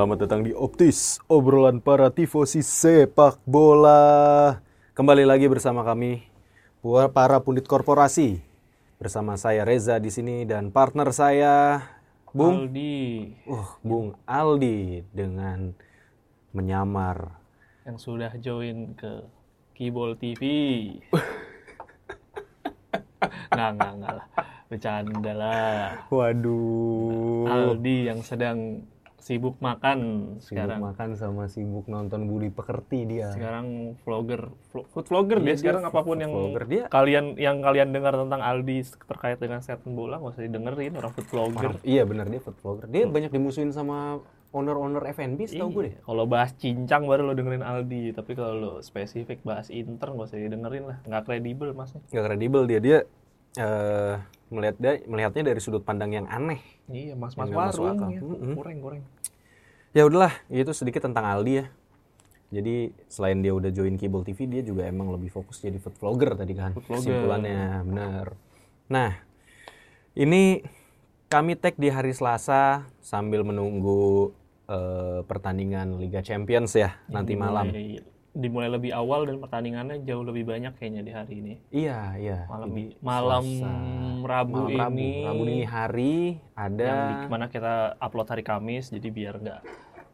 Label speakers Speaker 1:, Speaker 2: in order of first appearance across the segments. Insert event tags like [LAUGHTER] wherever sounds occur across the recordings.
Speaker 1: Selamat datang di Optis, obrolan para tifosi sepak bola. Kembali lagi bersama kami, para pundit korporasi. Bersama saya Reza di sini dan partner saya Bung
Speaker 2: Aldi
Speaker 1: Uh, Bung Aldi dengan menyamar.
Speaker 2: yang sudah join ke Kibol TV. [LAUGHS] nggak, nggak, nggak lah. Bercanda lah.
Speaker 1: Waduh.
Speaker 2: Aldi yang sedang sibuk makan
Speaker 1: Sibuk
Speaker 2: sekarang.
Speaker 1: makan sama sibuk nonton Budi Pekerti dia.
Speaker 2: Sekarang vlogger, vlog- food vlogger
Speaker 1: Iya,
Speaker 2: dia
Speaker 1: dia
Speaker 2: sekarang
Speaker 1: apa
Speaker 2: pun yang
Speaker 1: vlogger. Dia-
Speaker 2: kalian yang kalian dengar tentang Aldi terkait dengan statement bola nggak usah didengerin orang food vlogger.
Speaker 1: Orang- iya benar dia food vlogger. Dia banyak dimusuhin sama owner-owner F&B setahu gue deh.
Speaker 2: Iya, Kalau bahas cincang baru lo dengerin Aldi, tapi kalau lo spesifik bahas Inter nggak usah didengerin lah, nggak kredibel masnya.
Speaker 1: Gak kredibel dia dia melihat dia melihatnya dari sudut pandang yang aneh.
Speaker 2: Iya, mas-mas warung ya, goreng-goreng.
Speaker 1: Ya udahlah, itu sedikit tentang Aldi ya. Jadi selain dia udah join Kibol TV, dia juga emang lebih fokus jadi food vlogger tadi kan.
Speaker 2: Food vlogger.
Speaker 1: Kesimpulannya bener. Nah, ini kami tag di hari Selasa sambil menunggu eh, pertandingan Liga Champions ya nanti malam.
Speaker 2: Dimulai, dimulai lebih awal dan pertandingannya jauh lebih banyak kayaknya di hari ini.
Speaker 1: Iya, iya.
Speaker 2: Malam
Speaker 1: Ini
Speaker 2: malam
Speaker 1: Selasa.
Speaker 2: Rabu
Speaker 1: Malam Rabu.
Speaker 2: ini.
Speaker 1: Rabu dini hari ada
Speaker 2: Yang di mana kita upload hari Kamis, jadi biar nggak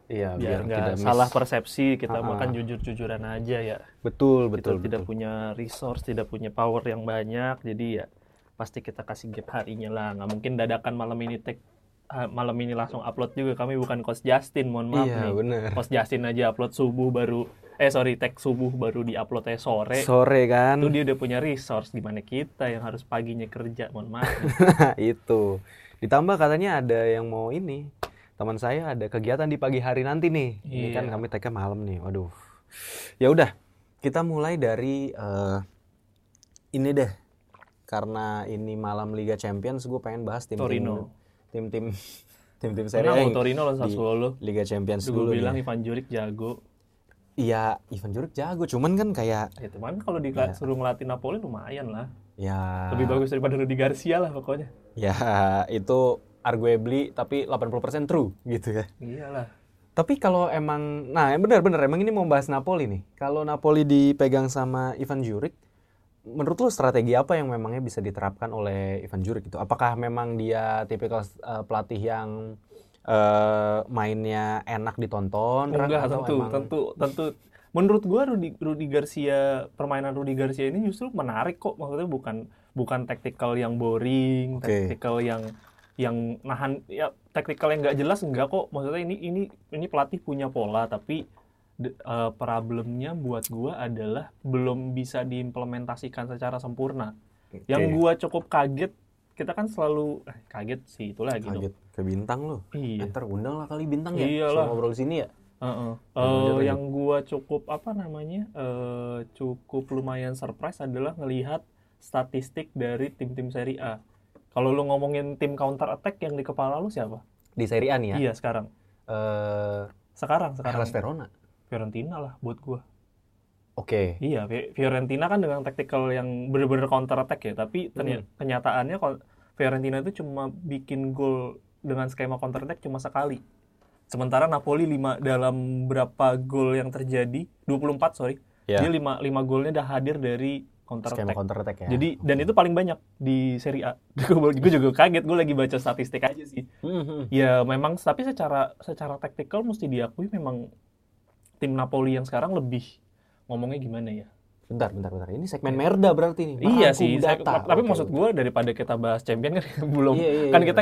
Speaker 1: Iya,
Speaker 2: biar nggak
Speaker 1: miss.
Speaker 2: salah persepsi kita
Speaker 1: Ah, ah.
Speaker 2: makan jujur-jujuran aja ya.
Speaker 1: Betul,
Speaker 2: Kita
Speaker 1: betul,
Speaker 2: tidak
Speaker 1: betul.
Speaker 2: punya resource, tidak punya power yang banyak, jadi ya pasti kita kasih gap harinya lah. Nggak mungkin dadakan malam ini take malam ini langsung upload juga. Kami bukan Coach Justin, mohon maaf
Speaker 1: Iya,
Speaker 2: nih.
Speaker 1: bener.
Speaker 2: Coach Justin aja upload subuh baru eh sorry tag subuh baru di uploadnya sore.
Speaker 1: Sore kan.
Speaker 2: Itu dia udah punya resource di mana kita yang harus paginya kerja, mohon maaf. [LAUGHS]
Speaker 1: itu. Ditambah katanya ada yang mau ini. Teman saya ada kegiatan di pagi hari nanti nih. Ini kan
Speaker 2: Iya.
Speaker 1: kami tag malam nih. Waduh. Ya udah, kita mulai dari eh, ini deh. Karena ini malam Liga Champions, gue pengen bahas tim-tim
Speaker 2: Torino.
Speaker 1: Tim-tim [LAUGHS] tim-tim Serie A
Speaker 2: Torino lawan Sassuolo.
Speaker 1: Liga Champions
Speaker 2: Gue
Speaker 1: dulu.
Speaker 2: bilang
Speaker 1: nih.
Speaker 2: Ivan Juric jago.
Speaker 1: Iya, Ivan Juric jago, cuman kan kayak
Speaker 2: Ya teman kalau disuruh ngelatih Napoli lumayan lah.
Speaker 1: ya
Speaker 2: Lebih bagus daripada Rudi Garcia lah pokoknya.
Speaker 1: ya itu arguably tapi 80% true gitu ya.
Speaker 2: Iyalah.
Speaker 1: Tapi kalau emang, nah benar-benar emang ini mau bahas Napoli nih. Kalau Napoli dipegang sama Ivan Juric, menurut lo strategi apa yang memangnya bisa diterapkan oleh Ivan Juric itu? Apakah memang dia tipikal eh, pelatih yang eh, mainnya enak ditonton?
Speaker 2: Enggak,
Speaker 1: atau
Speaker 2: tentu,
Speaker 1: emang-
Speaker 2: tentu, tentu. Menurut gua Rudi, Rudi Garcia, permainan Rudi Garcia ini justru menarik kok. Maksudnya bukan bukan taktikal yang boring,
Speaker 1: Oke.
Speaker 2: taktikal yang yang nahan ya taktikal yang nggak jelas enggak kok. Maksudnya ini ini ini pelatih punya pola tapi eh, problemnya buat gua adalah belum bisa diimplementasikan secara sempurna. Yang
Speaker 1: Oke.
Speaker 2: gua cukup kaget, kita kan selalu eh, kaget sih itu lagi dong.
Speaker 1: Kaget ke bintang lo.
Speaker 2: Iya.
Speaker 1: Ntar undang lah kali bintang ya.
Speaker 2: Iyalah.
Speaker 1: Suruh ngobrol sini ya.
Speaker 2: Heeh.
Speaker 1: Lanjut,
Speaker 2: Eh,
Speaker 1: lanjut.
Speaker 2: yang gua cukup apa namanya eh cukup lumayan surprise adalah ngelihat statistik dari tim-tim Serie A. Kalau lu ngomongin tim counter attack yang di kepala lu siapa?
Speaker 1: Di Serie A nih ya.
Speaker 2: Iya sekarang.
Speaker 1: Eh,
Speaker 2: Sekarang sekarang
Speaker 1: Hellas Verona.
Speaker 2: Fiorentina lah buat gua.
Speaker 1: Oke.
Speaker 2: Iya, Fi- Fiorentina kan dengan tactical yang bener-bener counter attack ya, tapi terny-
Speaker 1: Hmm.
Speaker 2: kenyataannya Fiorentina itu cuma bikin gol dengan skema counter attack cuma sekali. Sementara Napoli 5 dalam berapa gol yang terjadi? 24 sorry.
Speaker 1: Ya.
Speaker 2: Dia 5 5 golnya udah hadir dari counter
Speaker 1: Skema
Speaker 2: attack.
Speaker 1: counter attack ya.
Speaker 2: Jadi dan itu paling banyak di Serie A. [LAUGHS] gue juga kaget, gue lagi baca statistik aja sih.
Speaker 1: Hmm, hmm.
Speaker 2: Ya memang tapi secara secara taktikal mesti diakui memang tim Napoli yang sekarang lebih ngomongnya gimana ya?
Speaker 1: Bentar, bentar, bentar. Ini segmen Merda berarti nih.
Speaker 2: Iya sih, saya-
Speaker 1: data.
Speaker 2: tapi
Speaker 1: Oke,
Speaker 2: maksud gue daripada kita bahas champion kan [LAUGHS] belum
Speaker 1: Iya, iya,
Speaker 2: kan
Speaker 1: iya,
Speaker 2: kita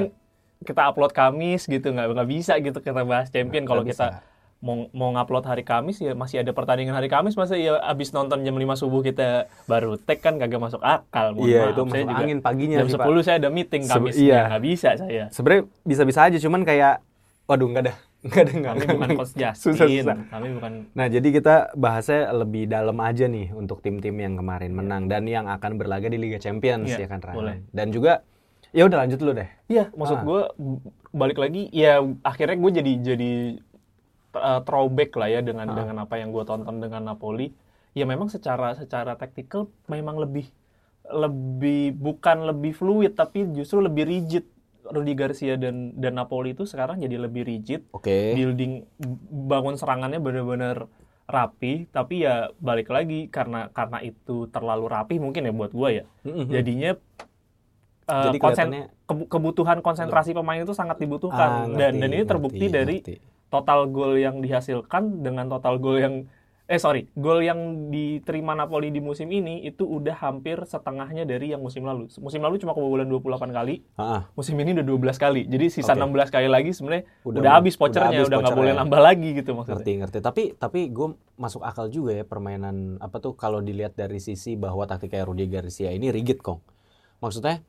Speaker 2: kita upload Kamis gitu nggak nggak bisa gitu kita bahas champion kalau kita mau mau ngupload hari Kamis ya masih ada pertandingan hari Kamis masa ya abis nonton jam 5 subuh kita baru tag kan kagak masuk akal mohon
Speaker 1: Iya,
Speaker 2: maaf.
Speaker 1: itu
Speaker 2: Saya
Speaker 1: masuk
Speaker 2: juga
Speaker 1: angin paginya
Speaker 2: jam
Speaker 1: sih, Pak.
Speaker 2: 10 saya ada meeting
Speaker 1: Sebe-
Speaker 2: Kamis
Speaker 1: iya.
Speaker 2: nggak bisa saya
Speaker 1: Sebenarnya bisa-bisa aja, cuman kayak, waduh nggak ada, nggak ada, nggak
Speaker 2: kami bukan coach Justin
Speaker 1: Susah, susah.
Speaker 2: kami bukan
Speaker 1: Nah, jadi kita bahasnya lebih dalam aja nih untuk tim-tim yang kemarin menang dan yang akan berlaga di Liga Champions
Speaker 2: Iya,
Speaker 1: ya kan Ran?
Speaker 2: boleh.
Speaker 1: Dan juga ya udah lanjut dulu deh.
Speaker 2: Iya, maksud
Speaker 1: Ah.
Speaker 2: gue balik lagi ya akhirnya gue jadi jadi uh, throwback lah ya dengan
Speaker 1: Ah.
Speaker 2: dengan apa yang gue tonton dengan Napoli. Ya memang secara secara taktikal memang lebih lebih bukan lebih fluid tapi justru lebih rigid Rudi Garcia dan dan Napoli itu sekarang jadi lebih rigid,
Speaker 1: Oke.
Speaker 2: building bangun serangannya benar-benar rapi, tapi ya balik lagi karena karena itu terlalu rapi mungkin ya buat gua ya.
Speaker 1: Mm-mm.
Speaker 2: Jadinya eh,
Speaker 1: Jadi
Speaker 2: konsen- kebutuhan konsentrasi pemain itu sangat dibutuhkan
Speaker 1: Ah,
Speaker 2: dan
Speaker 1: ngerti,
Speaker 2: dan ini terbukti
Speaker 1: ngerti,
Speaker 2: dari
Speaker 1: ngerti.
Speaker 2: total gol yang dihasilkan dengan total gol yang eh sorry. Gol yang diterima Napoli di musim ini itu udah hampir setengahnya dari yang musim lalu. Musim lalu cuma kebobolan 28 kali.
Speaker 1: Ah, ah.
Speaker 2: musim ini udah 12 kali. Jadi sisa
Speaker 1: Oke.
Speaker 2: 16 kali lagi sebenarnya
Speaker 1: Udah
Speaker 2: udah, habis
Speaker 1: habis
Speaker 2: udah nggak boleh
Speaker 1: vouchernya.
Speaker 2: nambah lagi gitu maksudnya.
Speaker 1: Ngerti ngerti. Tapi tapi gue masuk akal juga ya permainan apa tuh kalau dilihat dari sisi bahwa taktik kayak Rudi Garcia ini rigid kong. Maksudnya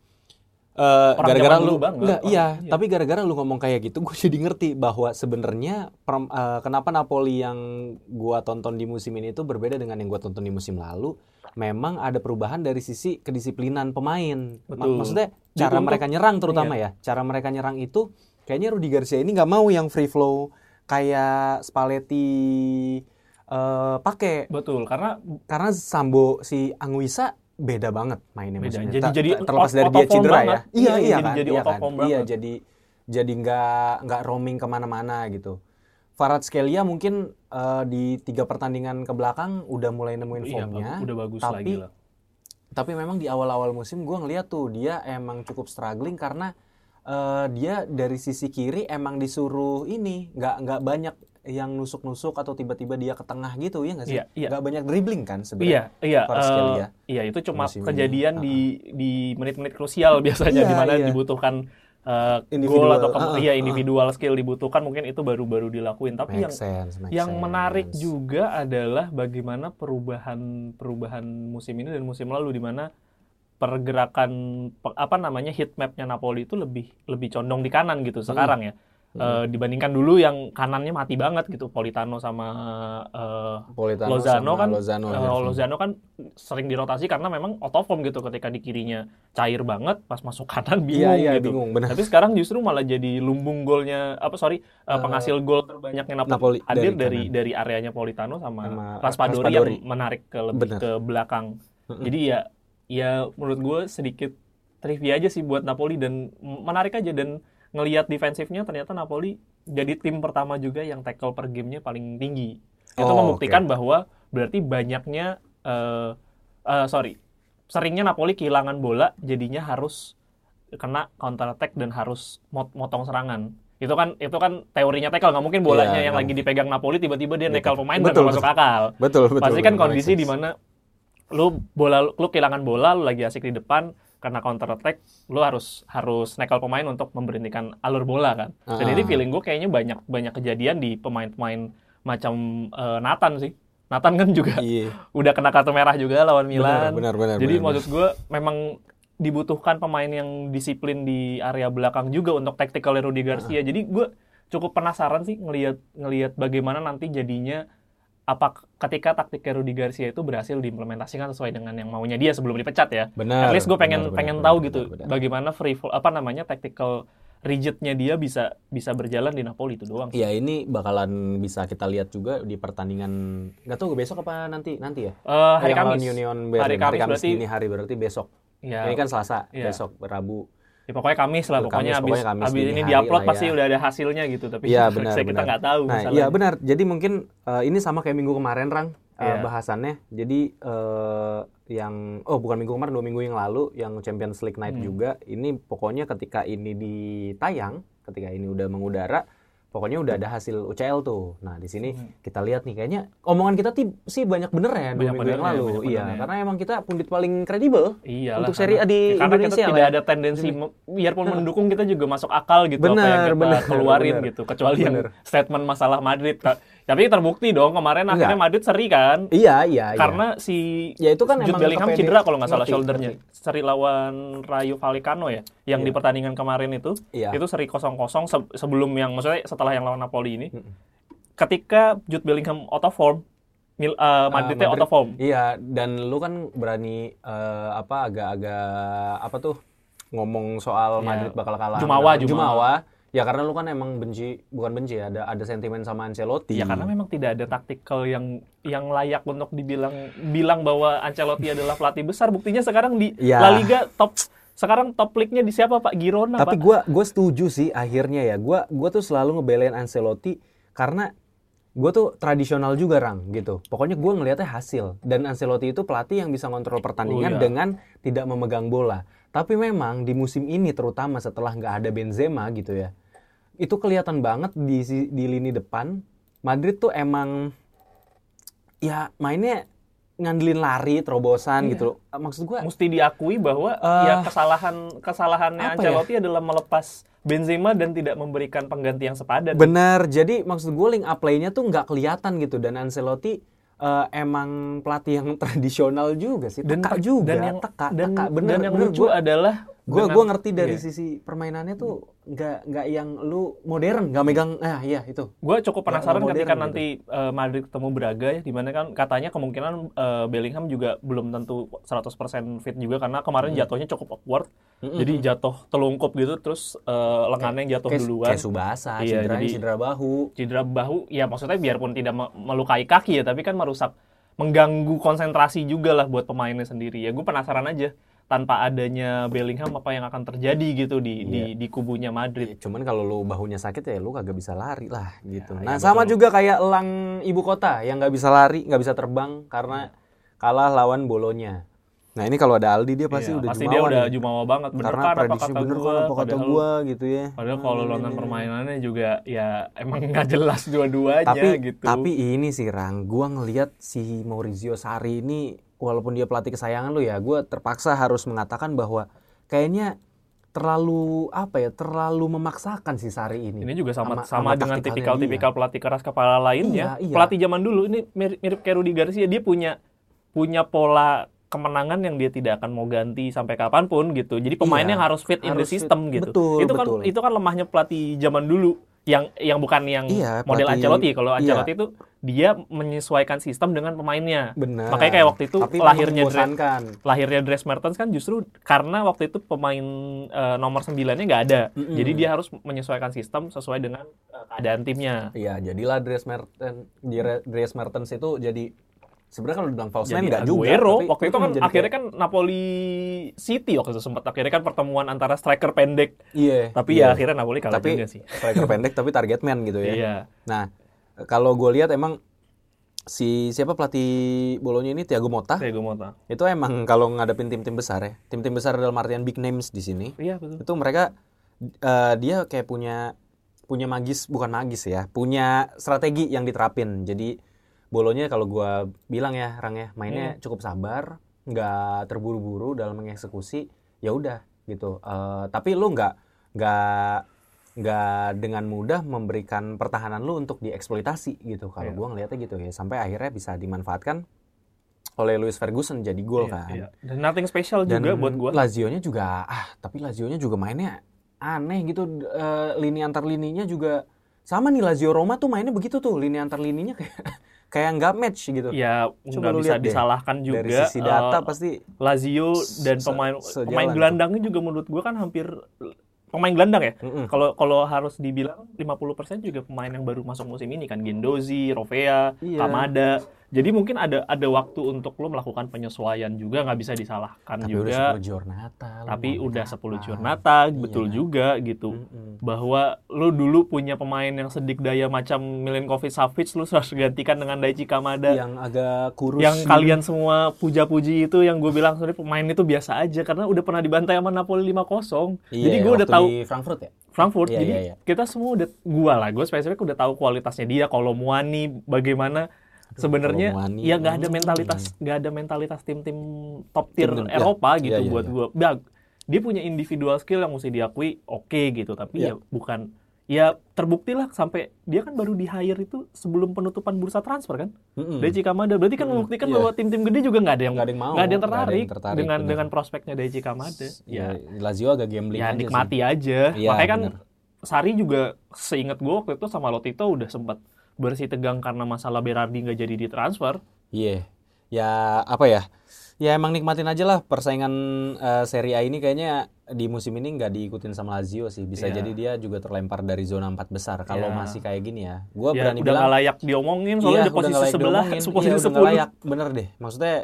Speaker 2: Orang
Speaker 1: gara-gara lu.
Speaker 2: banget,
Speaker 1: enggak iya.
Speaker 2: Iya.
Speaker 1: tapi gara-gara lu ngomong kayak gitu gue jadi ngerti bahwa sebenarnya eh, kenapa Napoli yang gua tonton di musim ini itu berbeda dengan yang gua tonton di musim lalu. Memang ada perubahan dari sisi kedisiplinan pemain. Ma-
Speaker 2: Betul.
Speaker 1: maksudnya
Speaker 2: Jadi
Speaker 1: cara
Speaker 2: untuk-
Speaker 1: mereka nyerang terutama ya. Cara mereka nyerang itu kayaknya Rudi Garcia ini nggak mau yang free flow kayak Spalletti eh pakai
Speaker 2: betul karena
Speaker 1: karena Sambo si Anguissa beda banget mainnya
Speaker 2: Beda.
Speaker 1: maksudnya.
Speaker 2: Jadi-
Speaker 1: Ta-
Speaker 2: jadi
Speaker 1: terlepas dari dia cedera ya
Speaker 2: banget.
Speaker 1: iya
Speaker 2: Iya,
Speaker 1: iya
Speaker 2: jadi-
Speaker 1: kan
Speaker 2: jadi
Speaker 1: iya kan iya jadi jadi nggak nggak roaming ke mana-mana gitu Farad Skelia mungkin eh, di tiga pertandingan ke belakang udah mulai nemuin
Speaker 2: iya
Speaker 1: formnya
Speaker 2: bagus- udah bagus
Speaker 1: tapi
Speaker 2: lagi lah
Speaker 1: tapi memang di awal-awal musim gue ngeliat tuh dia emang cukup struggling karena eh, dia dari sisi kiri emang disuruh ini nggak nggak banyak yang nusuk-nusuk atau tiba-tiba dia ke tengah gitu ya nggak sih?
Speaker 2: Iya, iya.
Speaker 1: Nggak banyak dribbling kan sebenarnya?
Speaker 2: Iya, iya,
Speaker 1: Kvaratskhelia.
Speaker 2: eh, iya itu cuma
Speaker 1: Musim ini.
Speaker 2: kejadian
Speaker 1: Ah,
Speaker 2: di di menit-menit krusial [LAUGHS] biasanya
Speaker 1: Iya,
Speaker 2: di mana
Speaker 1: iya.
Speaker 2: dibutuhkan eh, gol atau ke-
Speaker 1: ah,
Speaker 2: iya
Speaker 1: ah.
Speaker 2: individual skill dibutuhkan mungkin itu baru-baru dilakuin. Tapi yang
Speaker 1: Make sense, make
Speaker 2: yang
Speaker 1: sense.
Speaker 2: menarik juga adalah bagaimana perubahan perubahan musim ini dan musim lalu di mana pergerakan pe- apa namanya heat mapnya Napoli itu lebih lebih condong di kanan gitu sekarang ya. Eh, dibandingkan dulu yang kanannya mati banget gitu Politano sama eh,
Speaker 1: Politano
Speaker 2: Lozano
Speaker 1: sama
Speaker 2: kan
Speaker 1: Lozano, ya.
Speaker 2: Lozano kan sering dirotasi karena memang out of form gitu ketika di kirinya cair banget pas masuk kanan bingung
Speaker 1: Iya, iya,
Speaker 2: gitu.
Speaker 1: bingung, benar.
Speaker 2: Tapi sekarang justru malah jadi lumbung golnya apa sorry eh, penghasil gol terbanyaknya
Speaker 1: Napoli
Speaker 2: Napoli, hadir
Speaker 1: dari
Speaker 2: dari dari areanya Politano sama,
Speaker 1: Sama
Speaker 2: Raspadori
Speaker 1: Raspadori.
Speaker 2: yang menarik ke lebih
Speaker 1: Benar.
Speaker 2: ke belakang. Jadi ya ya menurut gue sedikit trivia aja sih buat Napoli dan menarik aja dan ngelihat defensifnya ternyata Napoli jadi tim pertama juga yang tackle per gamenya paling tinggi. Itu
Speaker 1: Oh,
Speaker 2: membuktikan bahwa berarti banyaknya eh eh, sorry seringnya Napoli kehilangan bola jadinya harus kena counter attack dan harus mot- motong serangan. Itu kan itu kan teorinya tackle nggak mungkin bolanya
Speaker 1: Iya,
Speaker 2: yang
Speaker 1: nggak
Speaker 2: lagi dipegang Napoli tiba-tiba dia
Speaker 1: Iya, betul.
Speaker 2: pemain
Speaker 1: Betul,
Speaker 2: dan masuk akal.
Speaker 1: Betul, betul.
Speaker 2: Pasti kan
Speaker 1: betul,
Speaker 2: kondisi di mana lu bola lu kehilangan bola lu lagi asik di depan karena counter attack lu harus harus nekel pemain untuk memberhentikan alur bola kan. Dan
Speaker 1: Ah.
Speaker 2: ini feeling gue kayaknya banyak banyak kejadian di pemain-pemain macam eh, Nathan sih. Nathan kan juga
Speaker 1: Iya. [LAUGHS]
Speaker 2: udah kena kartu merah juga lawan Milan.
Speaker 1: benar, benar,
Speaker 2: Jadi
Speaker 1: benar,
Speaker 2: maksud gue memang dibutuhkan pemain yang disiplin di area belakang juga untuk tactical Rudi Garcia. Jadi gue cukup penasaran sih ngelihat ngelihat bagaimana nanti jadinya apa ketika taktik Rudi Garcia itu berhasil diimplementasikan sesuai dengan yang maunya dia sebelum dipecat ya.
Speaker 1: Benar.
Speaker 2: At least gue pengen
Speaker 1: benar, benar,
Speaker 2: pengen
Speaker 1: benar,
Speaker 2: tahu
Speaker 1: benar,
Speaker 2: gitu
Speaker 1: benar.
Speaker 2: bagaimana free fall- apa namanya tactical rigidnya dia bisa bisa berjalan di Napoli itu doang.
Speaker 1: Iya ini bakalan bisa kita lihat juga di pertandingan nggak tahu besok apa nanti nanti ya
Speaker 2: Eh, hari
Speaker 1: Yang
Speaker 2: Kamis.
Speaker 1: Union Berlin
Speaker 2: Hari Kamis berarti
Speaker 1: ini hari berarti besok
Speaker 2: ya,
Speaker 1: ini kan Selasa
Speaker 2: Iya.
Speaker 1: besok Rabu
Speaker 2: ya pokoknya Kamis lah
Speaker 1: Kamis,
Speaker 2: pokoknya habis
Speaker 1: pokoknya Kamis
Speaker 2: habis
Speaker 1: dini
Speaker 2: ini diupload
Speaker 1: lah
Speaker 2: pasti
Speaker 1: ya.
Speaker 2: udah ada hasilnya gitu tapi
Speaker 1: Iya benar
Speaker 2: saya kita
Speaker 1: benar.
Speaker 2: nggak tahu
Speaker 1: Nah iya benar. Jadi mungkin eh, ini sama kayak minggu kemarin Rang eh,
Speaker 2: Iya.
Speaker 1: bahasannya. Jadi eh, yang oh bukan minggu kemarin dua minggu yang lalu yang Champions League Night
Speaker 2: Hmm.
Speaker 1: juga. Ini pokoknya ketika ini ditayang, ketika ini udah mengudara, pokoknya udah ada hasil UCL tuh. Nah di sini
Speaker 2: Hmm.
Speaker 1: kita lihat nih kayaknya omongan kita sih banyak bener ya dua
Speaker 2: Banyak
Speaker 1: minggu yang
Speaker 2: benernya,
Speaker 1: lalu.
Speaker 2: banyak
Speaker 1: Iya
Speaker 2: benernya.
Speaker 1: karena emang kita pundit paling kredibel.
Speaker 2: Iyalah,
Speaker 1: Untuk Serie A di
Speaker 2: ya, karena
Speaker 1: Indonesia
Speaker 2: kita
Speaker 1: lah
Speaker 2: tidak
Speaker 1: ya.
Speaker 2: ada tendensi biarpun mendukung kita juga masuk akal gitu apa
Speaker 1: Benar,
Speaker 2: yang kita
Speaker 1: benar,
Speaker 2: keluarin
Speaker 1: benar. [LAUGHS]
Speaker 2: gitu kecuali yang
Speaker 1: Benar.
Speaker 2: statement masalah Madrid tapi terbukti dong kemarin
Speaker 1: Enggak.
Speaker 2: akhirnya Madrid seri kan
Speaker 1: Iya iya. iya.
Speaker 2: karena si
Speaker 1: Ya, itu kan
Speaker 2: Jude Bellingham cedera kalau nggak salah shouldernya seri lawan Rayo Vallecano ya yang
Speaker 1: Iya.
Speaker 2: di pertandingan kemarin itu
Speaker 1: Iya.
Speaker 2: itu seri 0-0 se- sebelum yang maksudnya setelah yang lawan Napoli ini ketika Jude Bellingham out of form Mil, eh, Madridnya out
Speaker 1: Madrid.
Speaker 2: of form
Speaker 1: Iya, dan lu kan berani eh, apa agak-agak apa tuh ngomong soal
Speaker 2: Ya,
Speaker 1: Madrid bakal kalah.
Speaker 2: Jumawa,
Speaker 1: menang.
Speaker 2: Jumawa.
Speaker 1: Ya karena lu kan emang benci, bukan benci ya, ada ada sentimen sama Ancelotti.
Speaker 2: Ya karena memang tidak ada taktikal yang yang layak untuk dibilang bilang bahwa Ancelotti adalah pelatih besar. Buktinya sekarang di
Speaker 1: Ya.
Speaker 2: La Liga top Sekarang top league-nya di siapa Pak? Girona
Speaker 1: Tapi gua gue setuju sih akhirnya ya. Gua gua tuh selalu ngebelain Ancelotti karena gue tuh tradisional juga rang gitu. Pokoknya gua ngelihatnya hasil dan Ancelotti itu pelatih yang bisa kontrol pertandingan
Speaker 2: Oh, iya.
Speaker 1: dengan tidak memegang bola. Tapi memang di musim ini terutama setelah nggak ada Benzema gitu ya, itu kelihatan banget di di lini depan Madrid tuh emang ya mainnya ngandelin lari, terobosan
Speaker 2: Iya.
Speaker 1: gitu loh. Maksud gua
Speaker 2: mesti diakui bahwa
Speaker 1: Eh,
Speaker 2: ya kesalahan kesalahannya
Speaker 1: ya?
Speaker 2: Ancelotti adalah melepas Benzema dan tidak memberikan pengganti yang sepadan.
Speaker 1: Benar, jadi maksud gue link up play-nya tuh nggak kelihatan gitu dan Ancelotti eh, emang pelatih yang [LAUGHS] tradisional juga sih,
Speaker 2: dan
Speaker 1: teka juga,
Speaker 2: dan yang
Speaker 1: teka,
Speaker 2: dan,
Speaker 1: teka. bener,
Speaker 2: dan yang
Speaker 1: bener,
Speaker 2: lucu
Speaker 1: gua,
Speaker 2: adalah
Speaker 1: gue gua ngerti dari
Speaker 2: iya.
Speaker 1: sisi permainannya tuh nggak nggak yang lu modern, nggak megang, ah iya itu.
Speaker 2: Gue cukup penasaran
Speaker 1: modern
Speaker 2: ketika
Speaker 1: gitu.
Speaker 2: nanti eh, Madrid ketemu Braga ya, di mana kan katanya kemungkinan eh, Bellingham juga belum tentu 100% fit juga karena kemarin
Speaker 1: Hmm.
Speaker 2: jatuhnya cukup awkward, jadi jatuh telungkup gitu, terus eh, lengannya yang jatuh
Speaker 1: Kayak,
Speaker 2: duluan,
Speaker 1: kayak Subasa,
Speaker 2: Iya,
Speaker 1: cedera,
Speaker 2: jadi-
Speaker 1: cedera bahu.
Speaker 2: cedera bahu, ya maksudnya biarpun tidak me- melukai kaki ya, tapi kan merusak, mengganggu konsentrasi juga lah buat pemainnya sendiri. Ya gue penasaran aja tanpa adanya Bellingham apa yang akan terjadi gitu di di,
Speaker 1: Iya.
Speaker 2: di kubunya Madrid.
Speaker 1: Cuman kalau lu bahunya sakit ya lu kagak bisa lari lah gitu.
Speaker 2: Ya,
Speaker 1: nah
Speaker 2: ya,
Speaker 1: sama
Speaker 2: betul.
Speaker 1: juga kayak elang ibu kota yang nggak bisa lari, nggak bisa terbang karena kalah lawan Bolonya. Nah ini kalau ada Aldi dia pasti
Speaker 2: Iya,
Speaker 1: udah
Speaker 2: pasti
Speaker 1: jumawa
Speaker 2: dia udah
Speaker 1: nih.
Speaker 2: jumawa banget. Bener
Speaker 1: karena
Speaker 2: kan apa
Speaker 1: prediksi
Speaker 2: kata
Speaker 1: bener
Speaker 2: gua?
Speaker 1: kan apa kata
Speaker 2: Padahal-
Speaker 1: gua gitu ya.
Speaker 2: Padahal kalau
Speaker 1: Nah,
Speaker 2: nonton
Speaker 1: ini.
Speaker 2: permainannya juga ya emang nggak jelas dua-duanya
Speaker 1: tapi
Speaker 2: gitu.
Speaker 1: tapi ini sih Rang, gua ngelihat si Maurizio Sarri ini walaupun dia pelatih kesayangan lu ya, gua terpaksa harus mengatakan bahwa kayaknya terlalu apa ya, terlalu memaksakan si Sarri ini.
Speaker 2: ini juga sama
Speaker 1: sama-
Speaker 2: sama, dengan tipikal-tipikal pelatih keras kepala lainnya.
Speaker 1: Iya, iya.
Speaker 2: Pelatih zaman dulu ini mirip, mirip kayak Rudi Garcia, dia punya punya pola kemenangan yang dia tidak akan mau ganti sampai kapan pun gitu. Jadi pemainnya
Speaker 1: Iya,
Speaker 2: harus fit in the
Speaker 1: harus fit.
Speaker 2: system gitu.
Speaker 1: Betul,
Speaker 2: itu kan
Speaker 1: betul.
Speaker 2: itu kan lemahnya pelatih zaman dulu yang yang bukan yang
Speaker 1: Iya,
Speaker 2: model
Speaker 1: pelatih-
Speaker 2: Ancelotti. Kalau
Speaker 1: iya.
Speaker 2: Ancelotti itu dia menyesuaikan sistem dengan pemainnya.
Speaker 1: Benar.
Speaker 2: Makanya kayak waktu itu
Speaker 1: Tapi
Speaker 2: lahirnya Dre-
Speaker 1: membosankan.
Speaker 2: lahirnya Dres Mertens kan justru karena waktu itu pemain eh, nomor 9-nya nggak ada.
Speaker 1: Mm-mm.
Speaker 2: Jadi dia harus menyesuaikan sistem sesuai dengan eh, keadaan timnya.
Speaker 1: Iya, jadilah Dries Mertens, Dries Mertens itu jadi sebenarnya kalau dibilang false nine nggak juga.
Speaker 2: Aguero
Speaker 1: tapi
Speaker 2: waktu itu kan akhirnya
Speaker 1: kayak-
Speaker 2: kan Napoli City waktu itu sempat akhirnya kan pertemuan antara striker pendek.
Speaker 1: iya.
Speaker 2: Tapi
Speaker 1: iya.
Speaker 2: ya akhirnya Napoli kalah
Speaker 1: tapi
Speaker 2: juga sih.
Speaker 1: striker [LAUGHS] pendek tapi target man gitu ya.
Speaker 2: Iya.
Speaker 1: Nah, kalau gue lihat emang si siapa pelatih Bolonya ini Thiago Motta
Speaker 2: Thiago Motta.
Speaker 1: itu emang kalau ngadepin tim-tim besar ya, tim-tim besar dalam artian big names di sini,
Speaker 2: Iya betul.
Speaker 1: itu mereka eh, dia kayak punya punya magis bukan magis ya, punya strategi yang diterapin. Jadi Bolonya kalau gua bilang ya, Rang ya, mainnya
Speaker 2: Hmm.
Speaker 1: cukup sabar, nggak terburu-buru dalam mengeksekusi, ya udah gitu. Eh, tapi lu nggak nggak nggak dengan mudah memberikan pertahanan lu untuk dieksploitasi gitu. Kalau
Speaker 2: Iya.
Speaker 1: gua ngelihatnya gitu ya, sampai akhirnya bisa dimanfaatkan oleh Luis Ferguson jadi gol
Speaker 2: Iya,
Speaker 1: kan.
Speaker 2: iya. Dan nothing special
Speaker 1: Dan
Speaker 2: juga buat gua.
Speaker 1: Lazio-nya juga ah, tapi Lazio-nya juga mainnya aneh gitu eh, lini antar lininya juga sama nih Lazio Roma tuh mainnya begitu tuh, lini antar lininya kayak [LAUGHS] kayak nggak match gitu.
Speaker 2: Ya nggak bisa
Speaker 1: deh.
Speaker 2: disalahkan juga.
Speaker 1: Dari sisi data
Speaker 2: eh,
Speaker 1: pasti
Speaker 2: Lazio dan pemain pemain gelandangnya juga menurut gua kan hampir pemain gelandang ya. Kalau kalau harus dibilang 50% juga pemain yang baru masuk musim ini kan Gendozi, Rovea,
Speaker 1: Iya.
Speaker 2: Kamada. Jadi mungkin ada ada waktu untuk lo melakukan penyesuaian juga nggak bisa disalahkan
Speaker 1: tapi udah
Speaker 2: juga.
Speaker 1: 10 giornata. lu
Speaker 2: Tapi udah
Speaker 1: apa?
Speaker 2: 10 Giornata, betul
Speaker 1: Iya.
Speaker 2: juga gitu.
Speaker 1: Mm-mm.
Speaker 2: Bahwa lo dulu punya pemain yang sedik daya macam Milinkovic Savic lo harus gantikan dengan Daichi Kamada
Speaker 1: yang agak kurus
Speaker 2: yang
Speaker 1: gitu.
Speaker 2: kalian semua puja-puji itu yang gue bilang sebenarnya pemain itu biasa aja karena udah pernah dibantai sama Napoli 5-0.
Speaker 1: Iya,
Speaker 2: jadi gue udah tahu
Speaker 1: Frankfurt ya.
Speaker 2: Frankfurt.
Speaker 1: Iya,
Speaker 2: jadi
Speaker 1: iya, iya.
Speaker 2: kita semua udah gua lah, gue spesifik udah tahu kualitasnya dia kalau Muani bagaimana sebenarnya ya nggak ada
Speaker 1: hmm.
Speaker 2: mentalitas nggak ada mentalitas tim-tim top tier
Speaker 1: Tim-tim, ya.
Speaker 2: Eropa
Speaker 1: Iya,
Speaker 2: gitu
Speaker 1: iya,
Speaker 2: buat
Speaker 1: iya.
Speaker 2: gua. Ya, dia punya individual skill yang mesti diakui oke gitu, tapi
Speaker 1: Iya.
Speaker 2: ya bukan ya terbukti lah sampai dia kan baru di hire itu sebelum penutupan bursa transfer kan.
Speaker 1: Mm-mm.
Speaker 2: Daichi Kamada berarti kan
Speaker 1: Hmm,
Speaker 2: membuktikan
Speaker 1: iya.
Speaker 2: bahwa tim-tim gede juga nggak ada yang
Speaker 1: Nggak ada yang mau,
Speaker 2: nggak ada yang
Speaker 1: nggak ada
Speaker 2: tertarik,
Speaker 1: yang tertarik,
Speaker 2: dengan
Speaker 1: bener.
Speaker 2: dengan prospeknya Daichi Kamada.
Speaker 1: ya,
Speaker 2: Ya,
Speaker 1: Lazio agak gambling
Speaker 2: ya
Speaker 1: aja
Speaker 2: nikmati
Speaker 1: sih.
Speaker 2: aja.
Speaker 1: Iya,
Speaker 2: Makanya kan
Speaker 1: bener.
Speaker 2: Sari juga seingat gue waktu itu sama Lotito udah sempat bersih tegang karena masalah Berardi nggak jadi ditransfer.
Speaker 1: Iya. Ya apa ya? Ya emang nikmatin aja lah persaingan eh, Serie A ini kayaknya di musim ini nggak diikutin sama Lazio sih. Bisa
Speaker 2: Iya.
Speaker 1: jadi dia juga terlempar dari zona empat besar kalau
Speaker 2: Iya.
Speaker 1: masih kayak gini ya. Gua
Speaker 2: ya,
Speaker 1: berani
Speaker 2: udah
Speaker 1: bilang
Speaker 2: nggak layak diomongin soalnya
Speaker 1: iya,
Speaker 2: udah
Speaker 1: udah
Speaker 2: posisi sebelah, posisi
Speaker 1: Iya, udah
Speaker 2: sepuluh.
Speaker 1: layak. Bener deh. Maksudnya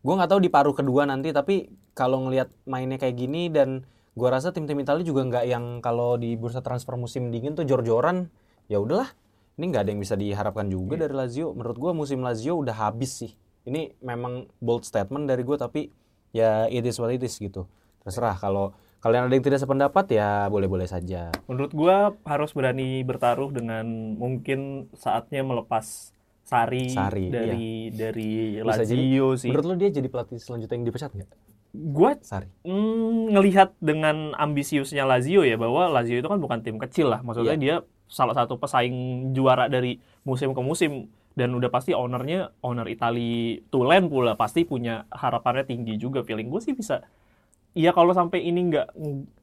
Speaker 1: gue nggak tahu di paruh kedua nanti tapi kalau ngelihat mainnya kayak gini dan gua rasa tim-tim Italia juga nggak yang kalau di bursa transfer musim dingin tuh jor-joran ya udahlah ini nggak ada yang bisa diharapkan juga
Speaker 2: Iya.
Speaker 1: dari Lazio menurut gua musim Lazio udah habis sih ini memang bold statement dari gue tapi ya it is what it is gitu terserah kalau kalian ada yang tidak sependapat ya boleh-boleh saja
Speaker 2: Menurut gua harus berani bertaruh dengan mungkin saatnya melepas Sari,
Speaker 1: Sarri,
Speaker 2: dari dari
Speaker 1: Bisa jadi.
Speaker 2: Lazio sih.
Speaker 1: menurut lo dia jadi pelatih selanjutnya yang dipecat nggak Sari
Speaker 2: mm, ngelihat dengan ambisiusnya Lazio ya bahwa Lazio itu kan bukan tim kecil lah. Maksudnya
Speaker 1: Iya.
Speaker 2: dia salah satu pesaing juara dari musim ke musim dan udah pasti ownernya owner Itali Tulen pula pasti punya harapannya tinggi juga feeling gue sih bisa Iya kalau sampai ini nggak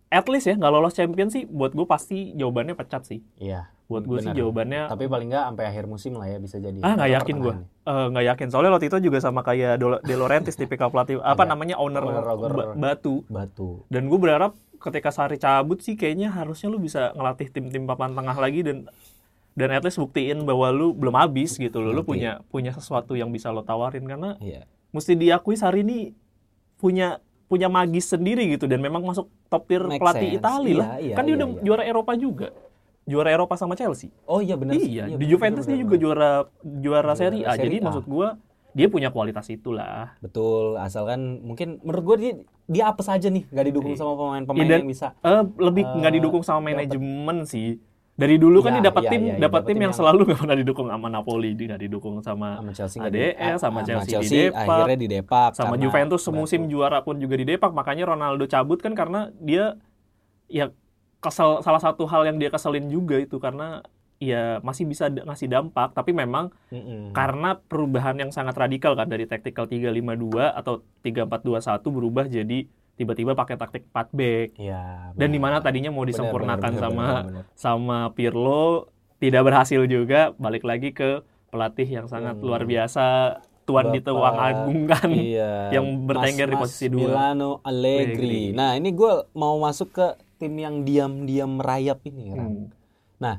Speaker 2: at least ya nggak lolos champion sih buat gue pasti jawabannya pecat sih.
Speaker 1: Iya
Speaker 2: buat gue sih jawabannya
Speaker 1: tapi paling nggak sampai akhir musim lah ya bisa jadi.
Speaker 2: Ah nggak yakin gue
Speaker 1: pertengahan.
Speaker 2: nggak yakin. Soalnya Lotito juga sama kayak De Laurentiis tipikal pelatih [LAUGHS] apa
Speaker 1: Ada.
Speaker 2: namanya owner,
Speaker 1: Owner Roger.
Speaker 2: ba- batu.
Speaker 1: Batu.
Speaker 2: Dan gue berharap ketika Sari cabut sih kayaknya harusnya lu bisa ngelatih tim-tim papan tengah lagi dan dan at least buktiin bahwa lu belum habis gitu loh. Lu punya punya sesuatu yang bisa lo tawarin. Karena
Speaker 1: iya.
Speaker 2: mesti diakui Sari ini punya punya magis sendiri gitu dan memang masuk top tier
Speaker 1: Make
Speaker 2: pelatih
Speaker 1: sense.
Speaker 2: Italia lah
Speaker 1: Iya, iya,
Speaker 2: kan dia
Speaker 1: iya,
Speaker 2: udah
Speaker 1: iya.
Speaker 2: juara Eropa juga juara Eropa sama Chelsea
Speaker 1: oh iya benar sih.
Speaker 2: iya, di
Speaker 1: benar,
Speaker 2: Juventus
Speaker 1: benar,
Speaker 2: dia juga
Speaker 1: benar.
Speaker 2: juara juara Serie A jadi
Speaker 1: A.
Speaker 2: maksud gua dia punya kualitas itulah
Speaker 1: betul asalkan mungkin menurut gue dia dia apa saja nih nggak didukung
Speaker 2: Iya.
Speaker 1: sama pemain-pemain
Speaker 2: Iya, dan-
Speaker 1: yang bisa
Speaker 2: Eh, lebih
Speaker 1: Eh,
Speaker 2: nggak didukung sama manajemen sih. Dari dulu kan
Speaker 1: Iya,
Speaker 2: dia dapat
Speaker 1: iya,
Speaker 2: tim,
Speaker 1: iya, iya,
Speaker 2: dapat tim
Speaker 1: tim
Speaker 2: yang
Speaker 1: yang-
Speaker 2: selalu nggak pernah didukung sama Napoli, dia nggak didukung sama
Speaker 1: sama Chelsea di- ah,
Speaker 2: sama Chelsea di Depak,
Speaker 1: akhirnya di Depak
Speaker 2: sama Juventus semusim
Speaker 1: batu.
Speaker 2: juara pun juga di Depak. Makanya Ronaldo cabut kan karena dia ya kesel salah satu hal yang dia keselin juga itu karena ya masih bisa ngasih dampak tapi memang
Speaker 1: Mm-mm.
Speaker 2: karena perubahan yang sangat radikal kan dari tactical 352 atau 3421 berubah jadi tiba-tiba pakai taktik 4 back
Speaker 1: Iya,
Speaker 2: dan di mana tadinya mau disempurnakan
Speaker 1: benar, benar,
Speaker 2: sama
Speaker 1: benar, benar.
Speaker 2: sama Pirlo tidak berhasil juga balik lagi ke pelatih yang sangat
Speaker 1: Hmm.
Speaker 2: luar biasa tuan di
Speaker 1: Bapak-
Speaker 2: tuang agung kan
Speaker 1: Iya. [LAUGHS]
Speaker 2: yang bertengger di posisi dua.
Speaker 1: Milano Allegri.
Speaker 2: Allegri.
Speaker 1: Nah, ini gue mau masuk ke tim yang diam-diam merayap ini, Ran.
Speaker 2: Hmm.
Speaker 1: Nah,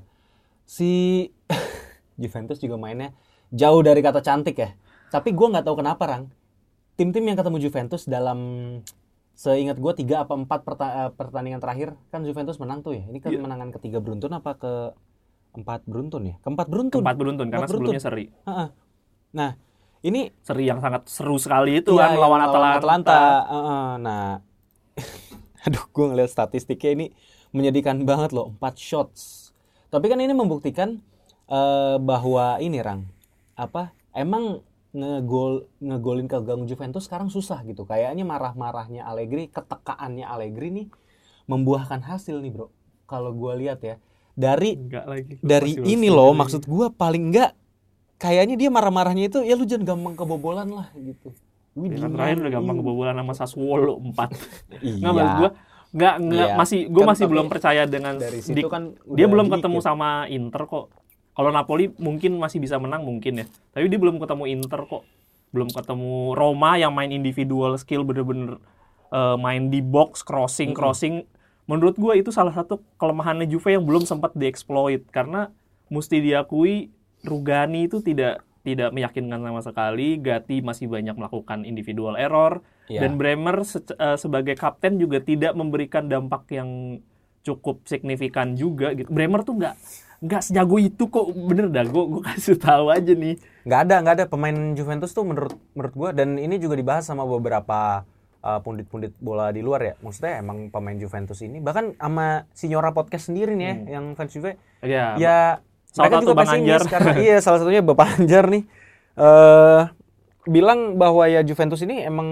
Speaker 1: si [LAUGHS] Juventus juga mainnya jauh dari kata cantik ya. Tapi gue nggak tahu kenapa, Rang. Tim-tim yang ketemu Juventus dalam seingat gue tiga apa empat perta- eh, pertandingan terakhir kan Juventus menang tuh ya. Ini
Speaker 2: Iya.
Speaker 1: kemenangan ketiga beruntun apa ke empat beruntun ya? Keempat beruntun.
Speaker 2: Keempat beruntun karena
Speaker 1: Keempat beruntun.
Speaker 2: sebelumnya seri
Speaker 1: Ha-ha. Nah, ini
Speaker 2: seri yang sangat seru sekali itu
Speaker 1: Iya,
Speaker 2: kan
Speaker 1: yang
Speaker 2: melawan Atalanta,
Speaker 1: Heeh, nah, [LAUGHS] aduh, gue ngeliat statistiknya ini menyedihkan banget loh, 4 shots. Tapi kan ini membuktikan eh, bahwa ini Rang, apa? Emang ngegol ngegolin ke gawang Juventus sekarang susah gitu. Kayaknya marah-marahnya Allegri, ketekaannya Allegri nih membuahkan hasil nih, Bro. Kalau gue lihat ya, dari
Speaker 2: enggak lagi
Speaker 1: dari
Speaker 2: Masih
Speaker 1: ini loh
Speaker 2: lagi.
Speaker 1: maksud gua paling enggak kayaknya dia marah-marahnya itu ya lu jangan gampang kebobolan lah gitu. Wih,
Speaker 2: Ya kan terakhir udah gampang
Speaker 1: iya.
Speaker 2: kebobolan sama Sassuolo 4
Speaker 1: Iya.
Speaker 2: nggak maksud gua nggak nggak
Speaker 1: Iya.
Speaker 2: masih gua
Speaker 1: Kan
Speaker 2: masih belum percaya dengan
Speaker 1: dari
Speaker 2: di-
Speaker 1: situ kan
Speaker 2: dia belum
Speaker 1: dikit.
Speaker 2: ketemu sama Inter kok. Kalau Napoli mungkin masih bisa menang mungkin ya. Tapi dia belum ketemu Inter kok. Belum ketemu Roma yang main individual skill bener-bener eh, main di box crossing
Speaker 1: Mm-mm.
Speaker 2: crossing. Menurut gua itu salah satu kelemahannya Juve yang belum sempat dieksploit karena mesti diakui Rugani itu tidak tidak meyakinkan sama sekali. Gatti masih banyak melakukan individual error
Speaker 1: Iya.
Speaker 2: dan Bremer se- eh, sebagai kapten juga tidak memberikan dampak yang cukup signifikan juga gitu. Bremer tuh nggak nggak sejago itu kok. Bener dah gue gue kasih tahu aja nih.
Speaker 1: Nggak ada nggak ada. Pemain Juventus tuh menurut menurut gua. Dan ini juga dibahas sama beberapa uh, pundit-pundit bola di luar ya. Maksudnya emang pemain Juventus ini. Bahkan sama Signora podcast sendiri nih ya
Speaker 2: Hmm.
Speaker 1: yang fans Juve.
Speaker 2: Ya,
Speaker 1: ya
Speaker 2: Salah
Speaker 1: mereka
Speaker 2: satu
Speaker 1: juga
Speaker 2: Bang
Speaker 1: pesimis
Speaker 2: Anjar.
Speaker 1: karena iya salah satunya Bapak Anjar nih. Eh bilang bahwa ya Juventus ini emang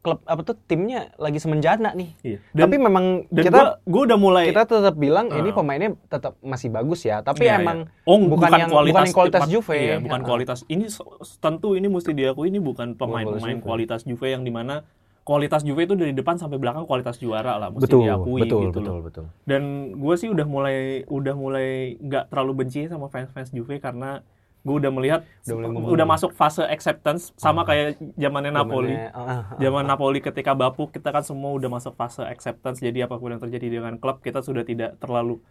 Speaker 1: klub apa tuh timnya lagi semenjana nih.
Speaker 2: iya.
Speaker 1: tapi memang
Speaker 2: dan
Speaker 1: kita
Speaker 2: gue udah mulai
Speaker 1: kita tetap bilang ini
Speaker 2: Ah.
Speaker 1: pemainnya tetap masih bagus ya, tapi
Speaker 2: Iya,
Speaker 1: emang
Speaker 2: iya. oh,
Speaker 1: bukan yang- bukan yang kualitas
Speaker 2: tempat-
Speaker 1: Juve.
Speaker 2: iya, bukan kualitas ini tentu ini mesti diakui ini bukan pemain-pemain kualitas Juve yang di mana kualitas Juve itu dari depan sampai belakang kualitas juara lah mesti
Speaker 1: betul,
Speaker 2: diakui
Speaker 1: betul,
Speaker 2: gitu
Speaker 1: betul,
Speaker 2: loh.
Speaker 1: betul.
Speaker 2: dan gue sih udah mulai udah mulai nggak terlalu benci sama fans-fans Juve karena gue udah melihat
Speaker 1: Udah mulai
Speaker 2: udah, masuk fase acceptance sama kayak zamannya Napoli.
Speaker 1: ah, ah, ah.
Speaker 2: zaman Napoli ketika bapuk kita kan semua udah masuk fase acceptance. Jadi apa pun yang terjadi dengan klub kita sudah tidak terlalu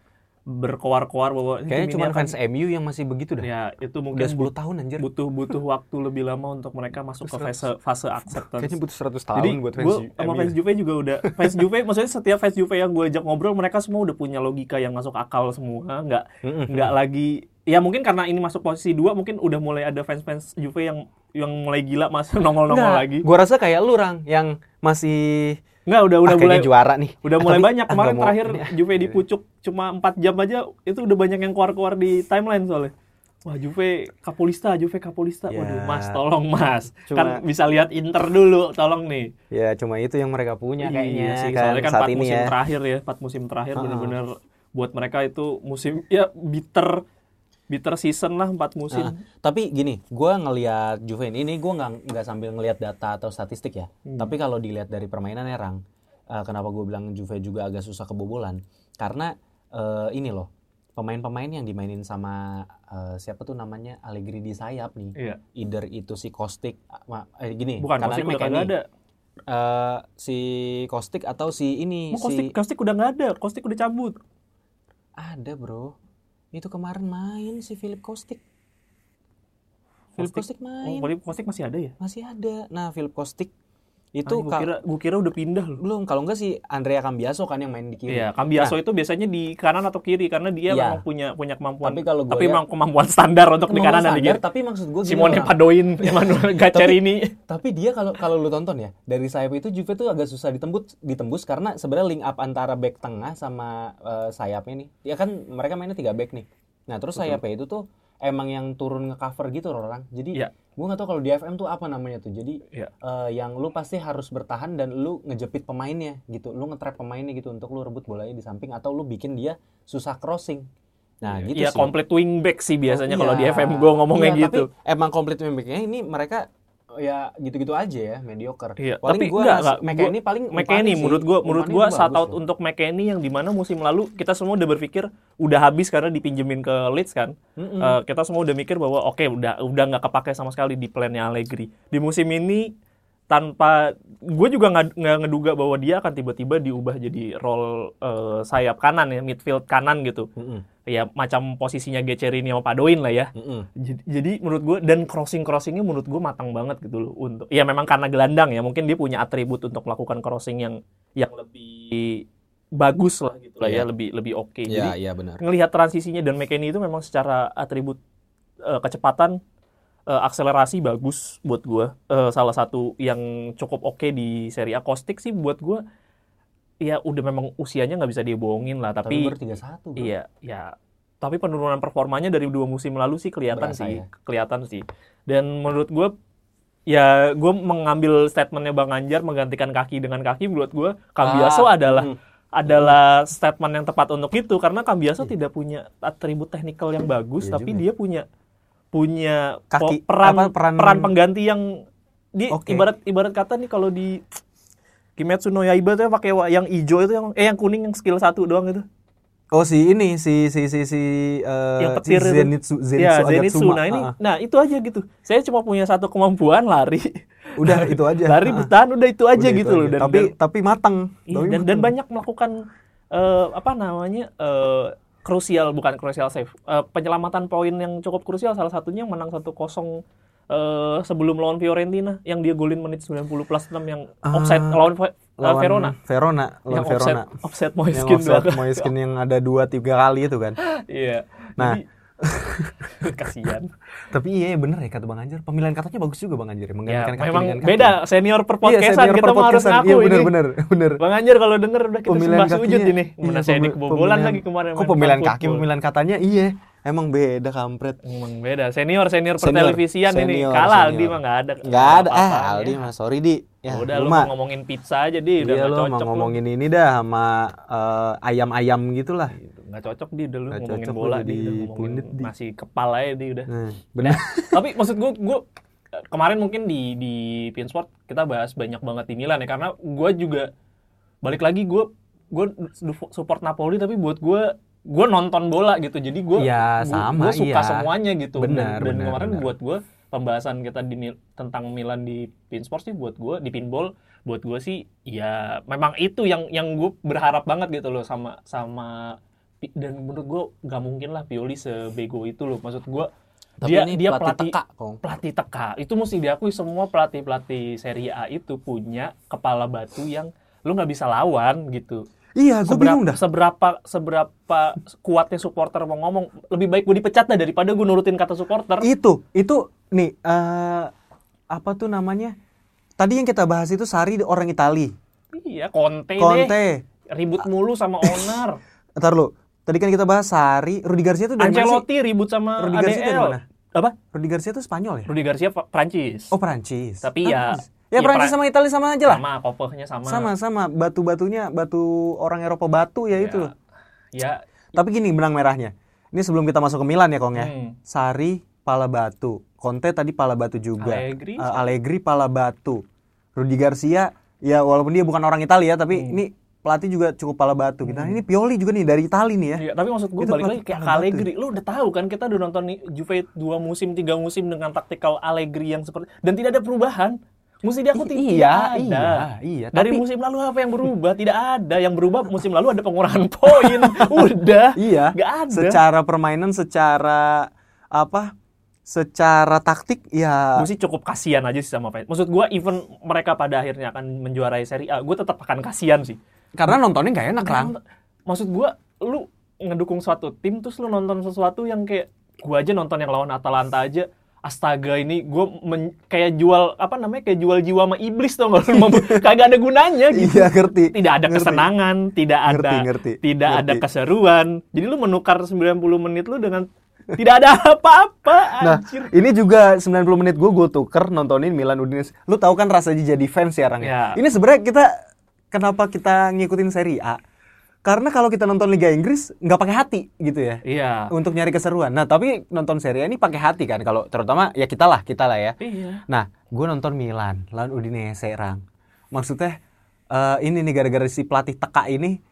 Speaker 2: berkoar-koar bahwa "Ini
Speaker 1: Kayaknya cuma
Speaker 2: ini akan-"
Speaker 1: fans MU yang masih begitu dah.
Speaker 2: ya itu mungkin
Speaker 1: Udah 10 tahun anjir.
Speaker 2: butuh butuh waktu lebih lama untuk mereka masuk ke fase fase acceptance.
Speaker 1: Kayaknya butuh 100 tahun
Speaker 2: Jadi
Speaker 1: buat fans
Speaker 2: gue
Speaker 1: MU.
Speaker 2: sama fans Juve juga udah [LAUGHS] fans Juve maksudnya setiap fans Juve yang gue ajak ngobrol mereka semua udah punya logika yang masuk akal semua nggak nggak lagi ya mungkin karena ini masuk posisi dua mungkin udah mulai ada fans-fans Juve yang yang mulai gila masuk [LAUGHS] nongol-nongol lagi
Speaker 1: Gua rasa kayak lu Rang yang masih
Speaker 2: nggak udah
Speaker 1: ah,
Speaker 2: udah mulai
Speaker 1: kayaknya juara nih.
Speaker 2: udah
Speaker 1: Ah,
Speaker 2: mulai
Speaker 1: tapi-
Speaker 2: banyak
Speaker 1: ah,
Speaker 2: kemarin
Speaker 1: mau-
Speaker 2: terakhir
Speaker 1: ini, ah.
Speaker 2: Juve dipucuk cuma 4 jam aja itu udah banyak yang keluar-keluar di timeline soalnya Wah Juve Kapolista, Juve Kapolista.
Speaker 1: Ya.
Speaker 2: Waduh, Mas, tolong Mas.
Speaker 1: Cuma-
Speaker 2: Kan bisa lihat Inter dulu, tolong nih.
Speaker 1: Ya cuma itu yang mereka punya kayaknya
Speaker 2: Iya sih,
Speaker 1: kan
Speaker 2: soalnya kan
Speaker 1: saat
Speaker 2: 4
Speaker 1: ini
Speaker 2: musim
Speaker 1: ya.
Speaker 2: terakhir ya, 4 musim terakhir
Speaker 1: Ah.
Speaker 2: bener-bener buat mereka itu musim ya bitter bitter season lah 4 musim.
Speaker 1: Nah, tapi gini, gua ngelihat Juve ini, ini gua nggak nggak sambil ngelihat data atau statistik ya.
Speaker 2: Hmm.
Speaker 1: Tapi kalau dilihat dari permainannya Rang, eh, kenapa gue bilang Juve juga agak susah kebobolan? Karena eh, ini loh, pemain-pemain yang dimainin sama eh, siapa tuh namanya Allegri di sayap nih.
Speaker 2: Iya.
Speaker 1: Either itu si Kostik, ma- eh, gini,
Speaker 2: Bukan, Kostik udah kagak ada.
Speaker 1: Eh, si Kostik atau si ini
Speaker 2: Oh, Kostik,
Speaker 1: si
Speaker 2: Kostik udah nggak ada, Kostik udah cabut.
Speaker 1: ada bro. Itu kemarin main si Philip Kostik. Philip Kostik
Speaker 2: Oh,
Speaker 1: main.
Speaker 2: Philip Kostik masih ada ya?
Speaker 1: Masih ada. Nah, Philip Kostik itu
Speaker 2: gue kira gua kira udah pindah loh.
Speaker 1: belum kalau enggak si Andrea Cambiaso kan yang main di kiri.
Speaker 2: Iya, Cambiaso itu biasanya di kanan atau kiri karena dia
Speaker 1: Iya.
Speaker 2: memang punya punya kemampuan.
Speaker 1: Tapi kalau gua
Speaker 2: tapi memang kemampuan standar untuk di
Speaker 1: Kemampuan
Speaker 2: kanan dan di
Speaker 1: standar,
Speaker 2: kiri.
Speaker 1: tapi maksud gue
Speaker 2: Simone Padoin, [LAUGHS] Emmanuel Gacerini.
Speaker 1: Tapi dia kalau kalau lu tonton ya, dari sayap itu Juve tuh agak susah ditembus ditembus karena sebenarnya link up antara back tengah sama eh, sayapnya nih. Ya kan mereka mainnya tiga back nih. Nah, terus sayapnya itu tuh emang yang turun nge-cover gitu loh orang. Jadi
Speaker 2: Iya.
Speaker 1: gua nggak tahu kalau di FM tuh apa namanya tuh. Jadi
Speaker 2: Iya.
Speaker 1: eh, yang lu pasti harus bertahan dan lu ngejepit pemainnya gitu. Lu nge-trap pemainnya gitu untuk lu rebut bolanya di samping atau lu bikin dia susah crossing. Nah, gitu
Speaker 2: Iya,
Speaker 1: sih.
Speaker 2: komplit wingback sih biasanya
Speaker 1: Oh,
Speaker 2: kalau di
Speaker 1: iya.
Speaker 2: FM gue ngomongnya
Speaker 1: Iya,
Speaker 2: gitu.
Speaker 1: Tapi emang komplit wingbacknya ini mereka ya gitu-gitu aja ya, mediocre.
Speaker 2: Iya,
Speaker 1: paling
Speaker 2: tapi
Speaker 1: gua
Speaker 2: enggak, enggak.
Speaker 1: McKennie
Speaker 2: Gua-
Speaker 1: paling sih.
Speaker 2: menurut gua menurut gua shout
Speaker 1: bagus
Speaker 2: out untuk McKennie yang di mana musim lalu kita semua udah berpikir udah habis karena dipinjemin ke Leeds kan.
Speaker 1: Mm-mm.
Speaker 2: Eh, kita semua udah mikir bahwa oke udah udah nggak kepake sama sekali di plannya Allegri. Di musim ini tanpa gue juga nggak ngeduga bahwa dia akan tiba-tiba diubah jadi role eh, sayap kanan ya midfield kanan gitu.
Speaker 1: Mm-mm.
Speaker 2: Ya macam posisinya Gecerini sama Padoin lah ya.
Speaker 1: Mm-mm.
Speaker 2: Jadi, jadi menurut gue dan crossing crossingnya menurut gue matang banget gitu loh untuk ya memang karena gelandang ya mungkin dia punya atribut untuk melakukan crossing yang yang lebih bagus lah gitu lah ya
Speaker 1: Iya.
Speaker 2: lebih lebih oke
Speaker 1: Iya,
Speaker 2: jadi
Speaker 1: iya benar.
Speaker 2: ngelihat transisinya dan McKennie itu memang secara atribut eh, kecepatan eh, akselerasi bagus buat gue salah satu yang cukup oke di seri A Kostik sih buat gue ya udah memang usianya nggak bisa dibohongin lah
Speaker 1: Tapi
Speaker 2: tapi
Speaker 1: baru 31, bro.
Speaker 2: Iya, ya. Tapi penurunan performanya dari dua musim lalu sih kelihatan
Speaker 1: Berasa
Speaker 2: sih,
Speaker 1: ya.
Speaker 2: kelihatan sih. Dan menurut gue, ya gue mengambil statementnya Bang Anjar menggantikan kaki dengan kaki. Menurut gue, Cambiaso
Speaker 1: Ah,
Speaker 2: adalah
Speaker 1: mm.
Speaker 2: adalah statement yang tepat untuk itu karena Cambiaso tidak punya atribut teknikal yang bagus,
Speaker 1: Iya
Speaker 2: tapi
Speaker 1: juga.
Speaker 2: dia punya punya
Speaker 1: Kaki-
Speaker 2: po- peran,
Speaker 1: apa, peran-
Speaker 2: peran pengganti yang di
Speaker 1: Oke.
Speaker 2: ibarat ibarat kata nih kalau di Kimetsu no Yaiba tuh pakai yang hijau itu yang eh yang kuning yang skill satu doang itu.
Speaker 1: Oh si ini si si si si eh,
Speaker 2: yang
Speaker 1: si
Speaker 2: petir itu.
Speaker 1: Zenitsu Zenitsu
Speaker 2: ya, Zenitsu.
Speaker 1: Agatsuma.
Speaker 2: Nah, ini
Speaker 1: Ah, ah.
Speaker 2: nah itu aja gitu. Saya cuma punya satu kemampuan lari.
Speaker 1: udah [LAUGHS] itu aja.
Speaker 2: lari
Speaker 1: Ah, ah.
Speaker 2: bertahan udah itu aja
Speaker 1: Udah itu
Speaker 2: gitu loh dan
Speaker 1: tapi
Speaker 2: dan,
Speaker 1: tapi matang.
Speaker 2: iya,
Speaker 1: Tapi
Speaker 2: dan, dan
Speaker 1: matang.
Speaker 2: banyak melakukan eh, apa namanya? eh, krusial bukan krusial save. Eh, penyelamatan poin yang cukup krusial salah satunya yang menang 1-0 eh, sebelum lawan Fiorentina yang dia golin menit 90 plus 6 yang
Speaker 1: Ah,
Speaker 2: offside lawan eh,
Speaker 1: Lawan
Speaker 2: Verona.
Speaker 1: Verona, lawan
Speaker 2: Yang offset,
Speaker 1: Verona.
Speaker 2: offset
Speaker 1: Yang
Speaker 2: Moiskin
Speaker 1: offset
Speaker 2: belakang.
Speaker 1: Moiskin yang ada dua tiga kali itu kan. [LAUGHS]
Speaker 2: Iya.
Speaker 1: Nah.
Speaker 2: Jadi, [LAUGHS] kasihan.
Speaker 1: Tapi iya bener ya kata Bang Anjar. Pemilihan katanya bagus juga Bang Anjar.
Speaker 2: Ya,
Speaker 1: Menggantikan kaki
Speaker 2: memang
Speaker 1: dengan kaki.
Speaker 2: beda senior per
Speaker 1: Iya, senior
Speaker 2: kita mah harus ngaku
Speaker 1: Iya bener
Speaker 2: ini.
Speaker 1: bener bener.
Speaker 2: Bang Anjar kalau denger udah kita
Speaker 1: Pemilihan
Speaker 2: sembah sujud ini. Mana
Speaker 1: iya,
Speaker 2: saya di kebobolan lagi kemarin.
Speaker 1: Kok pemilihan kaki pemilihan katanya iya. Emang beda kampret.
Speaker 2: Emang beda. Senior senior per
Speaker 1: Senior,
Speaker 2: televisian ini.
Speaker 1: senior,
Speaker 2: Kalah
Speaker 1: senior.
Speaker 2: Aldi mah nggak ada.
Speaker 1: Enggak ada. Ah,
Speaker 2: apa-apanya.
Speaker 1: Aldi mah sorry Di. Ya,
Speaker 2: udah
Speaker 1: lu
Speaker 2: lu mau ngomongin pizza aja di udah
Speaker 1: Iya
Speaker 2: nggak
Speaker 1: lu
Speaker 2: cocok
Speaker 1: mau
Speaker 2: lu.
Speaker 1: ngomongin ini dah sama eh, ayam-ayam gitu lah.
Speaker 2: Nggak cocok di udah lu
Speaker 1: Nggak
Speaker 2: ngomongin
Speaker 1: cocok
Speaker 2: bola di ngomongin
Speaker 1: Di.
Speaker 2: masih kepala aja di udah
Speaker 1: Nah, bener.
Speaker 2: tapi maksud gue gue kemarin mungkin di di Pinsport kita bahas banyak banget di Milan ya karena gue juga balik lagi gue gue support Napoli tapi buat gue gue nonton bola gitu jadi gue
Speaker 1: Iya, sama,
Speaker 2: gue suka
Speaker 1: iya.
Speaker 2: semuanya gitu
Speaker 1: Benar,
Speaker 2: dan, dan
Speaker 1: benar,
Speaker 2: kemarin
Speaker 1: benar.
Speaker 2: buat gue pembahasan kita di tentang Milan di Pinsport sih buat gue di pinball buat gue sih ya memang itu yang yang gue berharap banget gitu loh sama sama dan menurut gue nggak mungkin lah Pioli sebego itu loh maksud gue
Speaker 1: Tapi
Speaker 2: dia
Speaker 1: ini
Speaker 2: dia
Speaker 1: pelatih
Speaker 2: pelatih
Speaker 1: teka, Kong.
Speaker 2: pelatih teka itu mesti diakui semua pelatih pelatih Serie A itu punya kepala batu yang lu nggak bisa lawan gitu
Speaker 1: Iya, gue bingung dah.
Speaker 2: seberapa seberapa kuatnya supporter mau ngomong lebih baik gue dipecat dah daripada gue nurutin kata supporter
Speaker 1: Itu, itu nih eh apa tuh namanya? Tadi yang kita bahas itu Sari orang Itali.
Speaker 2: iya Conte, deh
Speaker 1: Conte.
Speaker 2: ribut mulu sama [LAUGHS] owner
Speaker 1: Ntar lu. Tadi kan kita bahas Sari, Rudi Garcia tuh dari mana sih?
Speaker 2: Ancelotti ribut sama
Speaker 1: Rudi Garcia dari mana?
Speaker 2: apa
Speaker 1: Rudi Garcia tuh Spanyol ya?
Speaker 2: Rudi Garcia Prancis
Speaker 1: Oh, Perancis.
Speaker 2: Tapi ya-
Speaker 1: Perancis. Ya,
Speaker 2: ya,
Speaker 1: Perancis
Speaker 2: Pra-
Speaker 1: sama Italia sama aja lah.
Speaker 2: sama kopehnya sama
Speaker 1: Sama sama batu-batunya batu orang Eropa batu ya, itu loh.
Speaker 2: ya
Speaker 1: Tapi gini benang merahnya. Ini sebelum kita masuk ke Milan ya, Kong ya.
Speaker 2: Hmm.
Speaker 1: Sari pala batu, Conte tadi pala batu juga.
Speaker 2: Allegri.
Speaker 1: Eh, Allegri pala batu. Rudi Garcia ya walaupun dia bukan orang Italia tapi
Speaker 2: Hmm.
Speaker 1: ini pelatih juga cukup pala batu. Kita ini Pioli juga nih dari Italia nih ya.
Speaker 2: Iya, tapi maksud gue balik lagi kayak. Allegri. Lu udah tahu kan kita udah nonton nih Juve dua musim, tiga musim dengan taktikal Allegri yang seperti dan tidak ada perubahan. Mesti
Speaker 1: I-
Speaker 2: tidak
Speaker 1: iya,
Speaker 2: ada.
Speaker 1: iya, iya.
Speaker 2: Dari
Speaker 1: Tapi-
Speaker 2: musim lalu apa yang berubah? Tidak ada. Yang berubah musim lalu ada pengurangan [LAUGHS] poin. udah.
Speaker 1: Iya.
Speaker 2: Gak ada.
Speaker 1: Secara permainan, secara apa? Secara taktik ya
Speaker 2: Gue sih cukup kasihan aja sih sama Pet. Maksud gue even mereka pada akhirnya akan menjuarai Serie A, gue tetap akan kasihan sih.
Speaker 1: Karena nontonnya nggak enak, Rang.
Speaker 2: Maksud gua lu ngedukung suatu tim terus lu nonton sesuatu yang kayak gua aja nonton yang lawan Atalanta aja astaga ini gua men- kayak jual apa namanya kayak jual jiwa sama iblis lu [LAUGHS] kagak ada gunanya gitu
Speaker 1: Iya, ngerti.
Speaker 2: tidak ada
Speaker 1: Ngerti.
Speaker 2: kesenangan tidak ada
Speaker 1: Ngerti, ngerti,
Speaker 2: tidak ada
Speaker 1: ngerti.
Speaker 2: keseruan jadi lu menukar 90 menit lu dengan tidak ada apa-apa
Speaker 1: Nah,
Speaker 2: anjir
Speaker 1: ini juga 90 menit gue gue tuker nontonin Milan Udinese. Lu tahu kan rasanya jadi fans ya, Rang?
Speaker 2: Ya.
Speaker 1: Ini sebenarnya kita kenapa kita ngikutin Serie A? Karena kalau kita nonton Liga Inggris nggak pakai hati gitu ya.
Speaker 2: iya
Speaker 1: Untuk nyari keseruan. Nah, tapi nonton Serie A ini pakai hati kan kalau terutama ya kita lah, kita lah ya.
Speaker 2: iya
Speaker 1: Nah, gue nonton Milan lawan Udinese, Rang. Maksudnya eh, ini nih gara-gara si pelatih teka ini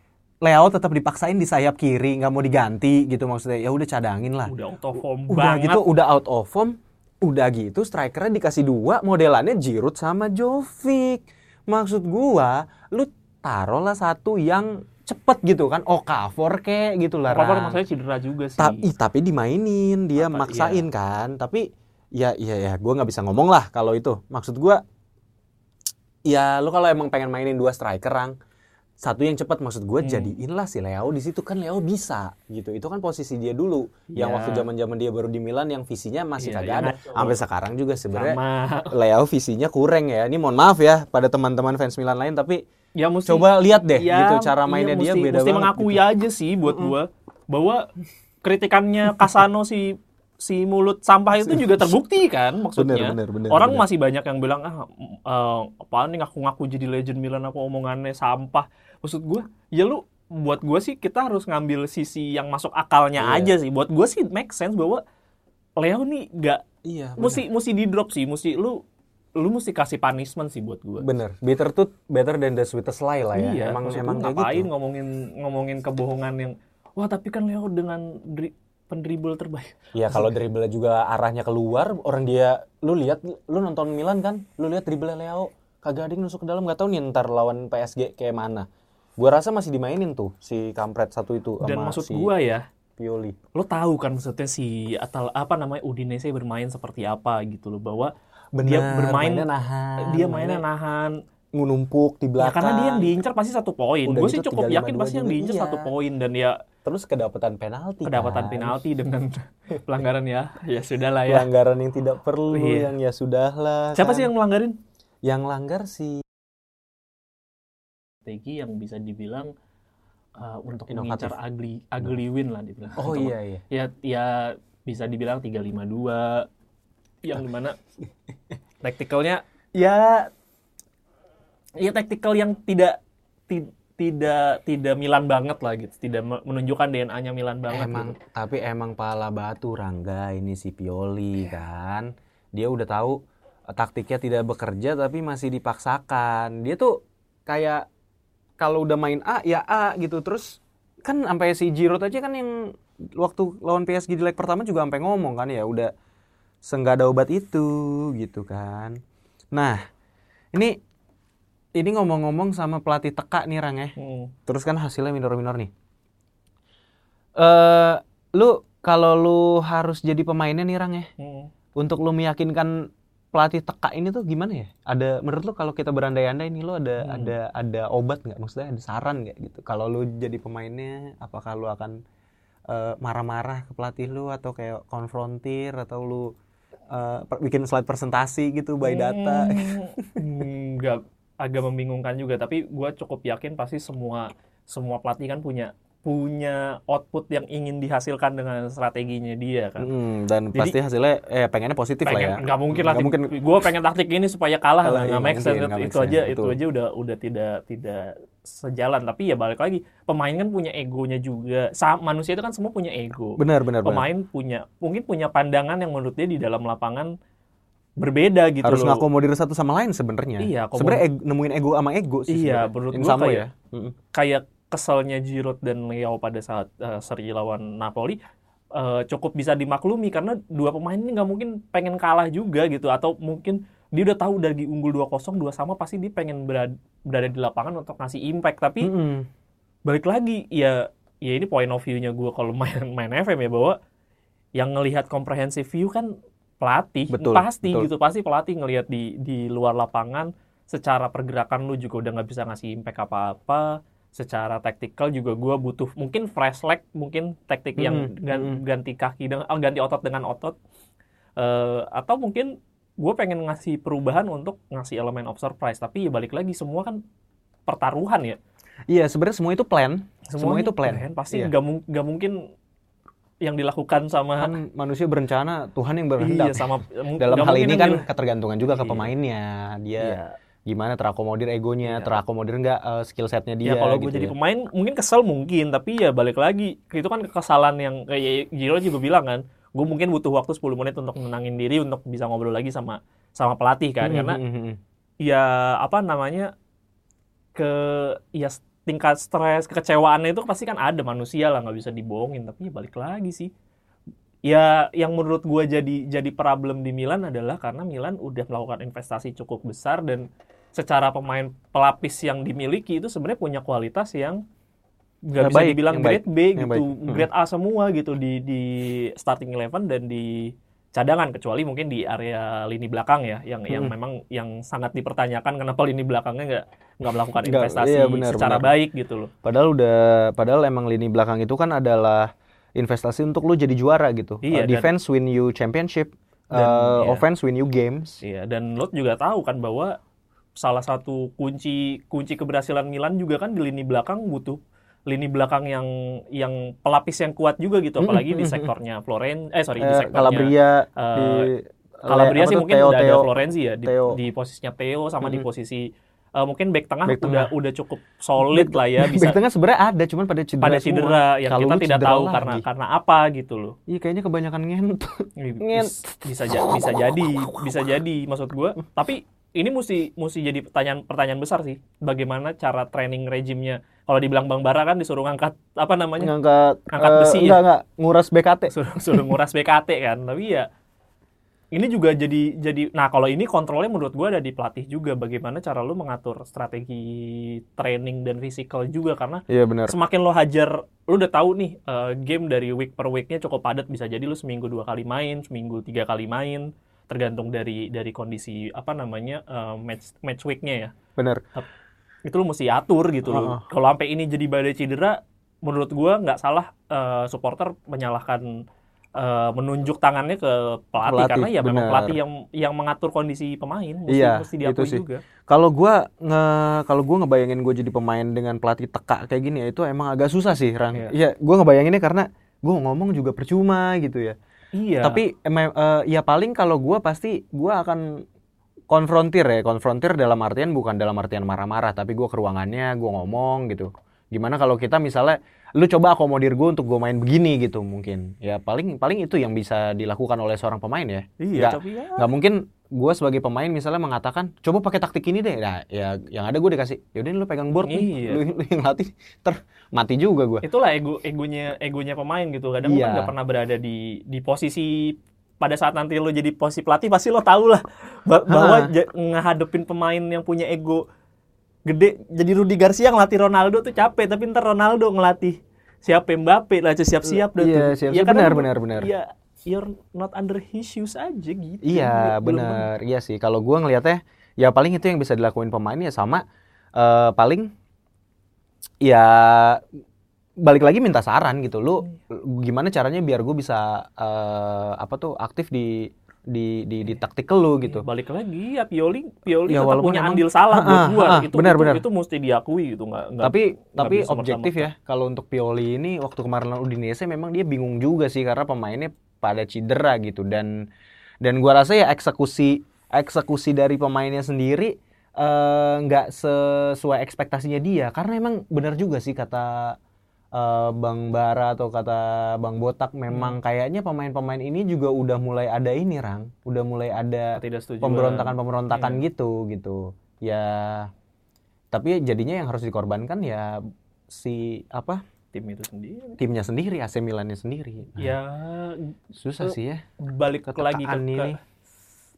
Speaker 1: Leo tetap dipaksain di sayap kiri, nggak mau diganti gitu maksudnya. Ya udah cadangin lah
Speaker 2: udah out of form
Speaker 1: udah
Speaker 2: banget
Speaker 1: gitu udah out of form udah gitu strikernya dikasih dua modelannya Giroud sama Jovic maksud gua lu taruhlah satu yang cepet gitu kan Okafor kayak gitu lah
Speaker 2: Okafor
Speaker 1: Ran.
Speaker 2: maksudnya cedera juga sih.
Speaker 1: Tapi tapi dimainin dia
Speaker 2: Apa-
Speaker 1: maksain kan tapi ya ya ya gua nggak bisa ngomong lah kalau itu. Maksud gua ya lu kalau emang pengen mainin dua striker Rang satu yang cepat maksud gue
Speaker 2: Hmm.
Speaker 1: jadiin lah si Leo di situ kan Leo bisa gitu itu kan posisi dia dulu yang
Speaker 2: Iya.
Speaker 1: waktu zaman zaman dia baru di Milan yang visinya masih
Speaker 2: Iya,
Speaker 1: kagak
Speaker 2: iya,
Speaker 1: ada
Speaker 2: betul.
Speaker 1: sampai sekarang juga sebenarnya
Speaker 2: sama [LAUGHS]
Speaker 1: Leo visinya kurang ya ini mohon maaf ya pada teman-teman fans Milan lain tapi
Speaker 2: ya mesti
Speaker 1: coba lihat deh
Speaker 2: Ya,
Speaker 1: gitu cara mainnya dia
Speaker 2: mesti,
Speaker 1: beda
Speaker 2: mesti
Speaker 1: banget
Speaker 2: mengakui
Speaker 1: gitu.
Speaker 2: aja sih buat gua bahwa kritikannya Kasano si si mulut sampah itu juga terbukti kan maksudnya.
Speaker 1: Bener, bener, bener,
Speaker 2: Orang
Speaker 1: bener.
Speaker 2: masih banyak yang bilang ah eh, apaan nih ngaku-ngaku jadi legend Milan apa omongannya sampah. Maksud gua ya lu buat gua sih kita harus ngambil sisi yang masuk akalnya
Speaker 1: Iya.
Speaker 2: aja sih. Buat gua sih make sense bahwa Leo nih gak
Speaker 1: iya bener.
Speaker 2: mesti mesti di drop sih, mesti lu lu mesti kasih punishment sih buat gua.
Speaker 1: bener bitter tooth better than the sweetest lie lah ya
Speaker 2: Iya,
Speaker 1: emang emang
Speaker 2: ngapain
Speaker 1: gitu
Speaker 2: ngomongin ngomongin kebohongan yang wah tapi kan Leo dengan dri, pendribble terbaik.
Speaker 1: Ya kalau dribble juga arahnya keluar, orang dia lu lihat lu nonton Milan kan, lu lihat dribble Leo kagak ada yang nusuk ke dalam nggak tahu nih ntar lawan PSG kayak mana. Gua rasa masih dimainin tuh si kampret satu itu
Speaker 2: Dan
Speaker 1: sama
Speaker 2: maksud
Speaker 1: si
Speaker 2: gua ya,
Speaker 1: Pioli.
Speaker 2: lo tahu kan maksudnya si atau apa namanya Udinese bermain seperti apa gitu loh bahwa dia bermain
Speaker 1: mainnya nahan,
Speaker 2: dia mainnya nahan
Speaker 1: ngunumpuk di
Speaker 2: ya
Speaker 1: belakang.
Speaker 2: karena dia yang diincar pasti satu poin. Gue sih cukup
Speaker 1: 3-5-2
Speaker 2: yakin pasti yang diincar
Speaker 1: iya.
Speaker 2: satu poin dan ya
Speaker 1: Terus kedapatan penalti.
Speaker 2: kedapatan
Speaker 1: kan.
Speaker 2: penalti dengan [LAUGHS] pelanggaran ya. Ya sudah lah ya.
Speaker 1: Pelanggaran yang tidak perlu,
Speaker 2: Iya.
Speaker 1: yang ya sudahlah.
Speaker 2: Siapa
Speaker 1: kan.
Speaker 2: sih yang melanggarin?
Speaker 1: yang langgar si
Speaker 2: Strategi yang bisa dibilang uh, untuk
Speaker 1: Inovatif.
Speaker 2: mengincar ugly ugly win lah dibilang.
Speaker 1: Oh
Speaker 2: Untuk-
Speaker 1: iya iya.
Speaker 2: ya ya bisa dibilang 352 yang di mana [LAUGHS] tacticalnya ya ya tactical yang tidak ti- tidak tidak Milan banget lah gitu tidak me- menunjukkan DNA-nya Milan banget
Speaker 1: Emang
Speaker 2: gitu.
Speaker 1: tapi emang pala batu Rangga ini si Pioli kan. Dia udah tahu eh, taktiknya tidak bekerja tapi masih dipaksakan. Dia tuh kayak kalau udah main A ya A gitu terus kan sampai si Giroud aja kan yang waktu lawan PSG di leg pertama juga sampai ngomong kan ya udah senggak ada obat itu gitu kan. Nah, ini ini ngomong-ngomong sama pelatih teka nih Rang ya.
Speaker 2: Hmm.
Speaker 1: Terus kan hasilnya minor-minor nih. eh lu kalau lu harus jadi pemainnya nih Rang ya,
Speaker 2: Hmm.
Speaker 1: untuk lu meyakinkan pelatih teka ini tuh gimana ya? Ada menurut lu kalau kita berandai-andai nih lu ada
Speaker 2: Hmm.
Speaker 1: ada ada obat nggak? Maksudnya ada saran nggak gitu? Kalau lu jadi pemainnya, apakah lu akan eh, marah-marah ke pelatih lu atau kayak konfrontir atau lu eh, per- bikin slide presentasi gitu by data?
Speaker 2: Hmm, nggak agak membingungkan juga tapi gue cukup yakin pasti semua semua pelatih kan punya punya output yang ingin dihasilkan dengan strateginya dia kan
Speaker 1: Hmm, dan
Speaker 2: Jadi-
Speaker 1: pasti hasilnya eh pengennya positif lah ya.
Speaker 2: pengen nggak mungkin lah
Speaker 1: Nggak mungkin
Speaker 2: gue pengen taktik ini supaya kalah lah
Speaker 1: iya,
Speaker 2: nggak make sense itu aja itu aja udah udah tidak tidak sejalan tapi ya balik lagi pemain kan punya egonya juga Sa- manusia itu kan semua punya ego
Speaker 1: benar benar benar.
Speaker 2: pemain punya mungkin punya pandangan yang menurut dia di dalam lapangan berbeda gitu
Speaker 1: Harus
Speaker 2: loh
Speaker 1: ngakomodir satu sama lain sebenarnya.
Speaker 2: Iya,
Speaker 1: Sebenarnya nemuin ego sama ego sih.
Speaker 2: Iya,
Speaker 1: sebenarnya.
Speaker 2: menurut
Speaker 1: sama
Speaker 2: kayak-
Speaker 1: ya.
Speaker 2: Kayak keselnya Giroud dan Leo pada saat eh, seri lawan Napoli eh, cukup bisa dimaklumi karena dua pemain ini nggak mungkin pengen kalah juga gitu atau mungkin dia udah tahu dari unggul 2-0 dua sama pasti dia pengen berada, berada di lapangan untuk ngasih impact tapi
Speaker 1: Mm-mm.
Speaker 2: balik lagi ya ya ini point of view-nya gue kalau main [LAUGHS] main FM ya bahwa yang ngelihat comprehensive view kan pelatih
Speaker 1: Betul,
Speaker 2: pasti
Speaker 1: betul.
Speaker 2: gitu pasti pelatih ngelihat di di luar lapangan secara pergerakan lu juga udah nggak bisa ngasih impact apa-apa secara taktikal juga gue butuh mungkin fresh leg mungkin taktik yang
Speaker 1: Mm,
Speaker 2: gan-
Speaker 1: mm.
Speaker 2: ganti kaki dengan oh, ganti otot dengan otot Eh, atau mungkin gue pengen ngasih perubahan untuk ngasih elemen of surprise tapi ya balik lagi semua kan pertaruhan ya
Speaker 1: Iya, sebenarnya semua itu plan. Semua
Speaker 2: Semuanya
Speaker 1: itu plan.
Speaker 2: Pasti
Speaker 1: Iya.
Speaker 2: nggak mung- nggak mungkin yang dilakukan sama
Speaker 1: Kan manusia berencana, Tuhan yang
Speaker 2: iya
Speaker 1: berkehendak.
Speaker 2: sama
Speaker 1: Dalam hal ini kan ketergantungan juga ke
Speaker 2: Iya.
Speaker 1: pemainnya. Dia
Speaker 2: Iya.
Speaker 1: Gimana terakomodir egonya,
Speaker 2: Iya.
Speaker 1: terakomodir nggak eh, skill setnya dia.
Speaker 2: Ya kalau gue
Speaker 1: gitu
Speaker 2: jadi
Speaker 1: ya.
Speaker 2: pemain mungkin kesel mungkin tapi ya balik lagi itu kan kekesalan yang kayak Giro juga bilang kan gue mungkin butuh waktu 10 menit untuk menenangin diri untuk bisa ngobrol lagi sama sama pelatih kan
Speaker 1: Mm,
Speaker 2: karena
Speaker 1: mm, mm, mm.
Speaker 2: ya apa namanya ke ya tingkat stres kekecewaannya itu pasti kan ada manusia lah nggak bisa dibohongin tapi ya balik lagi sih ya yang menurut gua jadi jadi problem di Milan adalah karena Milan udah melakukan investasi cukup besar dan secara pemain pelapis yang dimiliki itu sebenarnya punya kualitas yang nggak
Speaker 1: Yang
Speaker 2: bisa
Speaker 1: baik,
Speaker 2: dibilang
Speaker 1: yang baik,
Speaker 2: grade B
Speaker 1: yang
Speaker 2: gitu
Speaker 1: baik. Hmm.
Speaker 2: grade A semua gitu di di starting eleven dan di cadangan kecuali mungkin di area lini belakang ya yang yang
Speaker 1: Hmm.
Speaker 2: memang yang sangat dipertanyakan kenapa lini belakangnya nggak nggak melakukan investasi
Speaker 1: iya, benar,
Speaker 2: secara
Speaker 1: benar.
Speaker 2: baik gitu loh
Speaker 1: Padahal udah, padahal emang lini belakang itu kan adalah investasi untuk lu jadi juara gitu.
Speaker 2: Iya,
Speaker 1: Uh,
Speaker 2: dan-
Speaker 1: defense win you championship,
Speaker 2: Dan,
Speaker 1: uh,
Speaker 2: iya.
Speaker 1: offense win you games.
Speaker 2: Iya, dan lo juga tahu kan bahwa salah satu kunci kunci keberhasilan Milan juga kan di lini belakang butuh lini belakang yang yang pelapis yang kuat juga gitu, apalagi di sektornya Floren, eh sorry di
Speaker 1: Eh,
Speaker 2: sektornya
Speaker 1: Calabria
Speaker 2: eh,
Speaker 1: di
Speaker 2: Calabria sih mungkin
Speaker 1: Theo,
Speaker 2: udah ada
Speaker 1: Theo.
Speaker 2: Florenzi ya di,
Speaker 1: Theo.
Speaker 2: di posisinya Theo sama di
Speaker 1: Mhm.
Speaker 2: posisi eh, mungkin back tengah
Speaker 1: Back
Speaker 2: udah
Speaker 1: tengah.
Speaker 2: udah cukup solid lah ya
Speaker 1: Back
Speaker 2: bisa
Speaker 1: tengah sebenarnya ada, cuman pada cedera
Speaker 2: pada
Speaker 1: semua.
Speaker 2: cedera yang
Speaker 1: Kalau
Speaker 2: kita tidak tahu
Speaker 1: lagi.
Speaker 2: karena karena apa gitu loh.
Speaker 1: Iya kayaknya kebanyakan ngent. [LAUGHS]
Speaker 2: Bis- bisa ja- bisa jadi bisa jadi maksud gua tapi ini mesti mesti jadi pertanyaan pertanyaan besar sih bagaimana cara training regimnya kalau dibilang Bang Bara kan disuruh ngangkat apa namanya
Speaker 1: ngangkat
Speaker 2: Ngangkat
Speaker 1: eh,
Speaker 2: besi ya?
Speaker 1: enggak enggak nguras BKT.
Speaker 2: suruh suruh nguras BKT kan tapi ya ini juga jadi jadi nah kalau ini kontrolnya menurut gua ada di pelatih juga bagaimana cara lu mengatur strategi training dan fisikal juga karena
Speaker 1: Iya benar.
Speaker 2: semakin lo hajar lu udah tahu nih eh, game dari week per weeknya cukup padat bisa jadi lu seminggu dua kali main seminggu tiga kali main tergantung dari dari kondisi apa namanya eh, match match weeknya ya
Speaker 1: Benar.
Speaker 2: itu lu mesti atur gitu
Speaker 1: Heeh.
Speaker 2: loh kalau sampai ini jadi badai cedera menurut gua nggak salah eh, supporter menyalahkan eh, menunjuk tangannya ke pelatih,
Speaker 1: Pelatih,
Speaker 2: karena ya memang
Speaker 1: benar.
Speaker 2: pelatih yang yang mengatur kondisi pemain mesti,
Speaker 1: Iya,
Speaker 2: mesti diakui
Speaker 1: itu sih.
Speaker 2: juga
Speaker 1: Kalau gua nge kalau gua ngebayangin gue jadi pemain dengan pelatih teka kayak gini ya itu emang agak susah sih, Ran.
Speaker 2: Iya.
Speaker 1: Iya, gua ngebayanginnya karena gua ngomong juga percuma gitu ya.
Speaker 2: iya
Speaker 1: Tapi emang eh, ya paling kalau gua pasti gua akan konfrontir ya, konfrontir dalam artian bukan dalam artian marah-marah, tapi gua ke ruangannya, gua ngomong gitu. Gimana kalau kita misalnya lu coba akomodir gue untuk gue main begini gitu mungkin. Ya paling paling itu yang bisa dilakukan oleh seorang pemain ya.
Speaker 2: iya
Speaker 1: nggak-
Speaker 2: tapi ya
Speaker 1: nggak mungkin gue sebagai pemain misalnya mengatakan coba pakai taktik ini deh nah ya yang ada gue dikasih yaudah lu pegang board nih
Speaker 2: Iya.
Speaker 1: lu, lu yang latih ter mati juga gue
Speaker 2: itulah ego egonya egonya pemain gitu kadang lu
Speaker 1: Iya.
Speaker 2: kan nggak pernah berada di di posisi pada saat nanti lo jadi posisi pelatih pasti lo tahu lah ba- bahwa
Speaker 1: Ha.
Speaker 2: ngehadepin pemain yang punya ego gede jadi Rudi Garcia ngelatih Ronaldo tuh capek tapi ntar Ronaldo ngelatih siapa Mbappe lah siap-siap dah
Speaker 1: Iya,
Speaker 2: tuh.
Speaker 1: siap-siap.
Speaker 2: karena
Speaker 1: Benar, benar, benar.
Speaker 2: Iya, you're not under his shoes aja gitu.
Speaker 1: Iya bener, iya sih. Kalau gua ngelihatnya, ya paling itu yang bisa dilakuin pemain ya sama eh, paling ya balik lagi minta saran gitu. Lu gimana caranya biar gue bisa eh, apa tuh aktif di di di, di tactical lu gitu.
Speaker 2: Balik lagi ya Pioli, Pioli
Speaker 1: Ya,
Speaker 2: tetap punya andil salah buat
Speaker 1: Ah,
Speaker 2: gua.
Speaker 1: ah,
Speaker 2: itu,
Speaker 1: benar,
Speaker 2: itu,
Speaker 1: benar.
Speaker 2: itu mesti diakui gitu nggak
Speaker 1: Tapi tapi
Speaker 2: bisa
Speaker 1: objektif ya kalau untuk Pioli ini waktu kemarin lawan Udinese memang dia bingung juga sih karena pemainnya pada cedera gitu dan dan gua rasa ya eksekusi eksekusi dari pemainnya sendiri eh, nggak sesuai ekspektasinya dia karena emang benar juga sih kata eh, Bang Bara atau kata Bang Botak memang kayaknya pemain-pemain ini juga udah mulai ada ini Rang udah mulai ada pemberontakan-pemberontakan gitu gitu. Ya tapi jadinya yang harus dikorbankan ya si apa
Speaker 2: tim itu sendiri.
Speaker 1: timnya sendiri AC Milannya sendiri. Nah,
Speaker 2: Ya
Speaker 1: susah sih ya.
Speaker 2: balik lagi ke, ke-
Speaker 1: ini.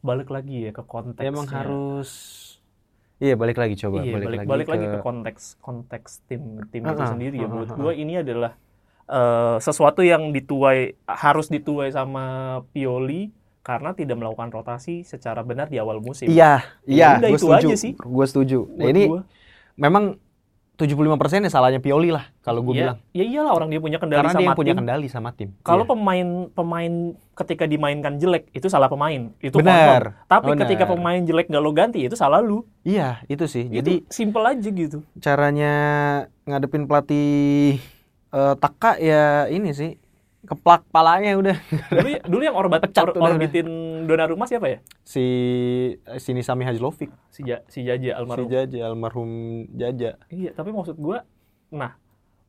Speaker 2: balik lagi ya ke konteks.
Speaker 1: Emang harus Iya balik lagi coba
Speaker 2: iya,
Speaker 1: balik,
Speaker 2: balik,
Speaker 1: lagi
Speaker 2: balik
Speaker 1: ke,
Speaker 2: lagi ke konteks konteks tim tim itu
Speaker 1: Uh-uh,
Speaker 2: sendiri ya. Menurut gue ini adalah eh, sesuatu yang dituai harus dituai sama Pioli karena tidak melakukan rotasi secara benar di awal musim.
Speaker 1: Iya, iya,
Speaker 2: udah,
Speaker 1: gue
Speaker 2: itu
Speaker 1: setuju.
Speaker 2: aja sih.
Speaker 1: Gue setuju. Nah, ini
Speaker 2: gua.
Speaker 1: memang 75% ya salahnya Pioli lah kalau gue
Speaker 2: ya,
Speaker 1: bilang.
Speaker 2: ya iyalah orang dia punya kendali
Speaker 1: Karena
Speaker 2: sama
Speaker 1: dia yang punya
Speaker 2: tim.
Speaker 1: kendali sama tim.
Speaker 2: Kalau
Speaker 1: Iya.
Speaker 2: pemain pemain ketika dimainkan jelek itu salah pemain, itu
Speaker 1: Benar.
Speaker 2: Tapi
Speaker 1: Benar.
Speaker 2: ketika pemain jelek nggak lo ganti itu salah lu.
Speaker 1: Iya, itu sih.
Speaker 2: Jadi
Speaker 1: Jadi
Speaker 2: simple aja gitu.
Speaker 1: caranya ngadepin pelatih eh, Taka ya ini sih keplak palanya udah.
Speaker 2: Dulu dulu yang orbat
Speaker 1: Pecat
Speaker 2: or-
Speaker 1: udah,
Speaker 2: orbitin Donnarumma siapa ya?
Speaker 1: si sini Sami Hajlovic.
Speaker 2: Si Ja- si Jaja almarhum.
Speaker 1: si Jaja almarhum Jaja.
Speaker 2: Iya, tapi maksud gua nah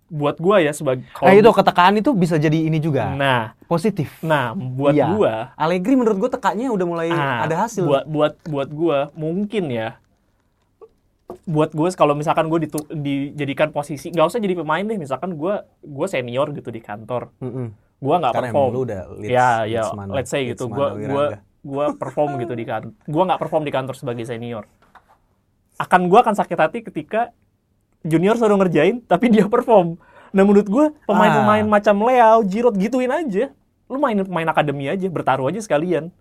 Speaker 2: buat gua ya sebagai
Speaker 1: nah itu ketekaan itu bisa jadi ini juga.
Speaker 2: Nah,
Speaker 1: positif.
Speaker 2: Nah buat
Speaker 1: Iya.
Speaker 2: gua
Speaker 1: Allegri menurut gue tekannya udah mulai
Speaker 2: ah,
Speaker 1: ada hasil.
Speaker 2: Buat buat buat gua mungkin ya buat gue kalau misalkan gue ditu- dijadikan posisi nggak usah jadi pemain deh misalkan gue gue senior gitu di kantor.
Speaker 1: Mm-mm.
Speaker 2: Gue nggak perform.
Speaker 1: lu udah leads,
Speaker 2: ya ya
Speaker 1: leadsman,
Speaker 2: let's say gitu. gue gue gue perform gitu di kantor gue nggak perform di kantor sebagai senior. Akan gue akan sakit hati ketika junior suruh ngerjain tapi dia perform. Nah menurut gue pemain-pemain
Speaker 1: Ah.
Speaker 2: macam Leo Giroud gituin aja. Lu mainin pemain akademi aja bertaruh aja sekalian.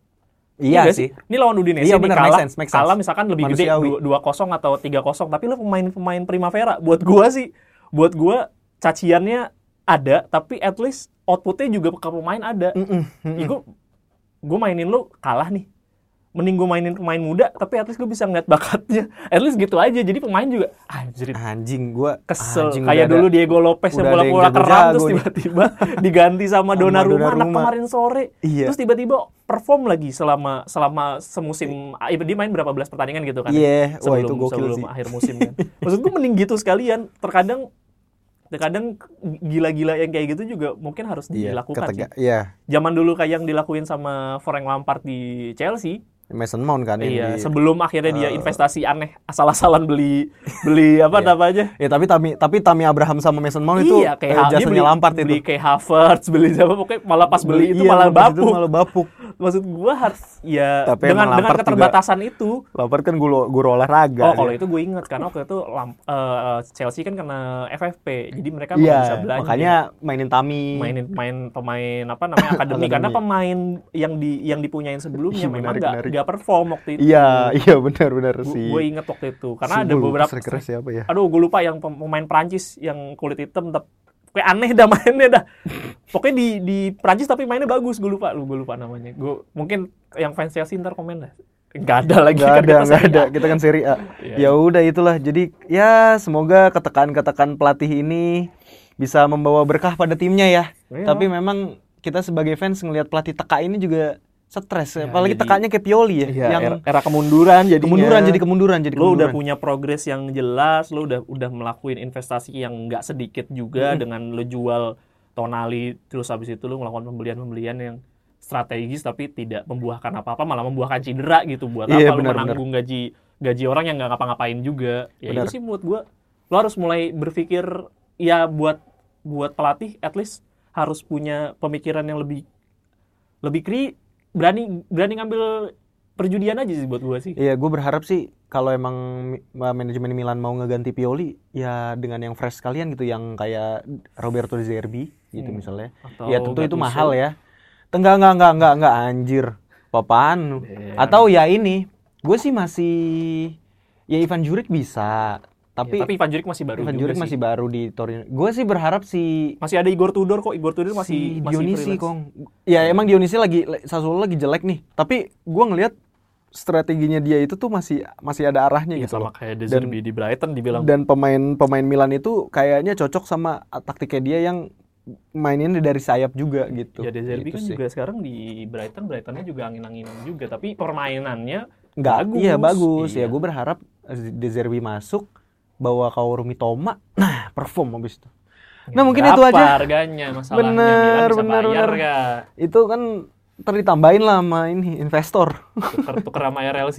Speaker 1: Iya
Speaker 2: nggak
Speaker 1: sih.
Speaker 2: ini lawan Udinese
Speaker 1: Iya, bener,
Speaker 2: kalah,
Speaker 1: make sense, make sense.
Speaker 2: kalah misalkan lebih gede
Speaker 1: Manusiawi.
Speaker 2: dua kosong atau tiga kosong tapi lu pemain-pemain primavera buat gua sih buat gua caciannya ada tapi at least outputnya juga ke pemain ada. Ih, gua, gua mainin lu kalah nih. Mending gua mainin pemain muda tapi at least gua bisa ngeliat bakatnya. At least gitu aja jadi pemain juga anjir.
Speaker 1: Anjing gue
Speaker 2: kesel. kayak dulu Diego Lopez yang
Speaker 1: ada
Speaker 2: bola-bola keram terus tiba-tiba [LAUGHS] diganti sama Donnarumma anak kemarin sore.
Speaker 1: Iya.
Speaker 2: terus tiba-tiba perform lagi selama selama semusim ah, dia main berapa belas pertandingan gitu kan
Speaker 1: Iya, wah
Speaker 2: sebelum
Speaker 1: itu gokil
Speaker 2: sebelum
Speaker 1: sih.
Speaker 2: akhir musim kan. Maksud gue mending gitu sekalian. Terkadang terkadang gila-gila yang kayak gitu juga mungkin harus
Speaker 1: Iya,
Speaker 2: dilakukan sih.
Speaker 1: ketega- Iya,
Speaker 2: Zaman dulu kayak yang dilakuin sama Frank Lampard di Chelsea,
Speaker 1: Mason Mount kan
Speaker 2: iya,
Speaker 1: di-
Speaker 2: sebelum akhirnya dia
Speaker 1: eh,
Speaker 2: investasi aneh asal-asalan beli [LAUGHS] beli apa
Speaker 1: Iya.
Speaker 2: apa aja.
Speaker 1: Ya tapi Tami tapi Tami Abraham sama Mason Mount itu
Speaker 2: iya, kayak
Speaker 1: eh, jasanya
Speaker 2: beli,
Speaker 1: Lampard
Speaker 2: beli
Speaker 1: itu.
Speaker 2: kayak Havertz, beli siapa pokoknya malah pas beli itu
Speaker 1: Iya,
Speaker 2: malah
Speaker 1: pas itu
Speaker 2: bapuk.
Speaker 1: malah bapuk.
Speaker 2: Maksud gua harus ya
Speaker 1: Tapi
Speaker 2: dengan dengan keterbatasan itu.
Speaker 1: Lampard kan guru guru olahraga.
Speaker 2: Oh, kalau itu gue inget karena waktu itu Lam- eh, Chelsea kan kena FFP, jadi mereka nggak bisa belanja.
Speaker 1: makanya mainin Tami.
Speaker 2: mainin main pemain apa namanya [LAUGHS] akademi karena pemain yang di yang dipunyain sebelumnya memang nggak nggak perform waktu itu.
Speaker 1: Iya, [LAUGHS] iya benar-benar sih.
Speaker 2: Gue inget waktu itu karena
Speaker 1: Si
Speaker 2: ada beberapa
Speaker 1: siapa ya?
Speaker 2: aduh gue lupa yang pem- pemain Prancis yang kulit hitam tapi kayak aneh dah mainnya dah pokoknya di di Prancis tapi mainnya bagus gue lupa lu gue lupa namanya gue mungkin yang fans Chelsea ntar komen dah nggak ada lagi
Speaker 1: Gak
Speaker 2: kan
Speaker 1: ada,
Speaker 2: kita A.
Speaker 1: ada. Kita kan seri A.
Speaker 2: Iya.
Speaker 1: Ya udah itulah. Jadi ya semoga ketekan-ketekan pelatih ini bisa membawa berkah pada timnya ya.
Speaker 2: Iya.
Speaker 1: Tapi memang kita sebagai fans ngelihat pelatih teka ini juga stres.
Speaker 2: Ya,
Speaker 1: Apalagi
Speaker 2: jadi-
Speaker 1: tekanya kayak Pioli ya,
Speaker 2: Iya,
Speaker 1: yang
Speaker 2: era, era kemunduran jadi
Speaker 1: kemunduran jadi kemunduran jadi
Speaker 2: lo
Speaker 1: kemunduran.
Speaker 2: udah punya progres yang jelas, lo udah udah melakukan investasi yang nggak sedikit juga dengan lo jual Tonali terus habis itu lo melakukan pembelian-pembelian yang strategis tapi tidak membuahkan apa-apa malah membuahkan cedera gitu buat
Speaker 1: Iya,
Speaker 2: apa lo menanggung gaji gaji orang yang nggak ngapa-ngapain juga ya
Speaker 1: Benar.
Speaker 2: itu sih menurut gua lo harus mulai berpikir ya buat buat pelatih at least harus punya pemikiran yang lebih lebih kri berani berani ngambil perjudian aja sih buat gue sih.
Speaker 1: Iya, gue berharap sih kalau emang manajemen Milan mau ngeganti Pioli ya dengan yang fresh sekalian gitu yang kayak Roberto De Zerbi gitu
Speaker 2: Hmm.
Speaker 1: misalnya.
Speaker 2: Atau
Speaker 1: ya tentu itu mahal ya. Enggak enggak enggak enggak enggak anjir. Papaan.
Speaker 2: Iya.
Speaker 1: Atau ya ini, gue sih masih ya Ivan Juric bisa. Tapi,
Speaker 2: Ya, tapi Ivan Juric masih baru
Speaker 1: Ivan Juric
Speaker 2: sih.
Speaker 1: masih baru di Torino. Gue sih berharap si
Speaker 2: Masih ada Igor Tudor kok. Igor Tudor masih
Speaker 1: si
Speaker 2: masih
Speaker 1: Dionisi
Speaker 2: freelance.
Speaker 1: kong. Ya emang Dionisi lagi Sassuolo lagi jelek nih. Tapi gue ngelihat strateginya dia itu tuh masih masih ada arahnya
Speaker 2: Iya
Speaker 1: gitu
Speaker 2: sama
Speaker 1: loh.
Speaker 2: kayak
Speaker 1: Dan-
Speaker 2: Zerbi di Brighton dibilang
Speaker 1: Dan pemain pemain Milan itu kayaknya cocok sama taktiknya dia yang mainin dari sayap juga gitu.
Speaker 2: ya De Zerbi
Speaker 1: Gitu
Speaker 2: kan
Speaker 1: sih.
Speaker 2: juga sekarang di Brighton Brightonnya juga angin-anginan juga tapi permainannya
Speaker 1: Nggak,
Speaker 2: bagus.
Speaker 1: Iya bagus. Ya
Speaker 2: Iya.
Speaker 1: gue berharap De Zerbi masuk bawa Kaoru Mitoma. Nah, perform habis itu. Nah, mungkin
Speaker 2: Berapa
Speaker 1: itu aja.
Speaker 2: harganya masalahnya
Speaker 1: Bener,
Speaker 2: bisa
Speaker 1: bener,
Speaker 2: bayar
Speaker 1: bener. Itu kan ntar ditambahin lah sama ini investor.
Speaker 2: tuker tuker sama RLC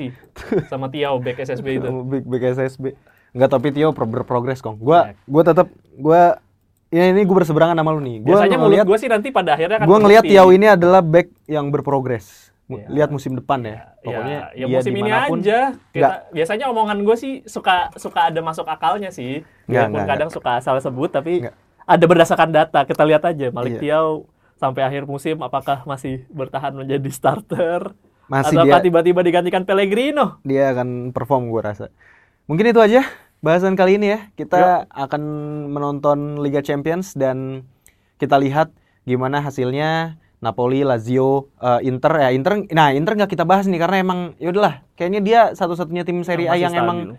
Speaker 2: sama Tiao back SSB itu
Speaker 1: Big Big SSB. Enggak tapi Tio pro- berprogres kong. Gua
Speaker 2: Ya.
Speaker 1: gua tetap gua ya ini gue berseberangan sama lu nih. Gua
Speaker 2: biasanya mulut gue sih nanti pada akhirnya kan
Speaker 1: gua ngelihat
Speaker 2: terbukti.
Speaker 1: Tiao ini adalah back yang berprogres.
Speaker 2: Ya.
Speaker 1: Lihat musim depan ya. Pokoknya
Speaker 2: ya, ya
Speaker 1: dia
Speaker 2: musim ini aja kita biasanya omongan gue sih suka suka ada masuk akalnya sih
Speaker 1: Nggak,
Speaker 2: walaupun kadang suka asal sebut tapi
Speaker 1: Nggak.
Speaker 2: ada berdasarkan data kita lihat aja Malik
Speaker 1: Iya.
Speaker 2: Tiao sampai akhir musim apakah masih bertahan menjadi starter
Speaker 1: Masih dia
Speaker 2: tiba-tiba digantikan Pellegrino
Speaker 1: dia akan perform gua rasa. Mungkin itu aja bahasan kali ini ya. Kita akan menonton Liga Champions dan kita lihat gimana hasilnya Napoli, Lazio, eh, Inter ya Inter. Nah Inter nggak kita bahas nih karena emang ya udahlah kayaknya dia satu-satunya tim Serie A yang emang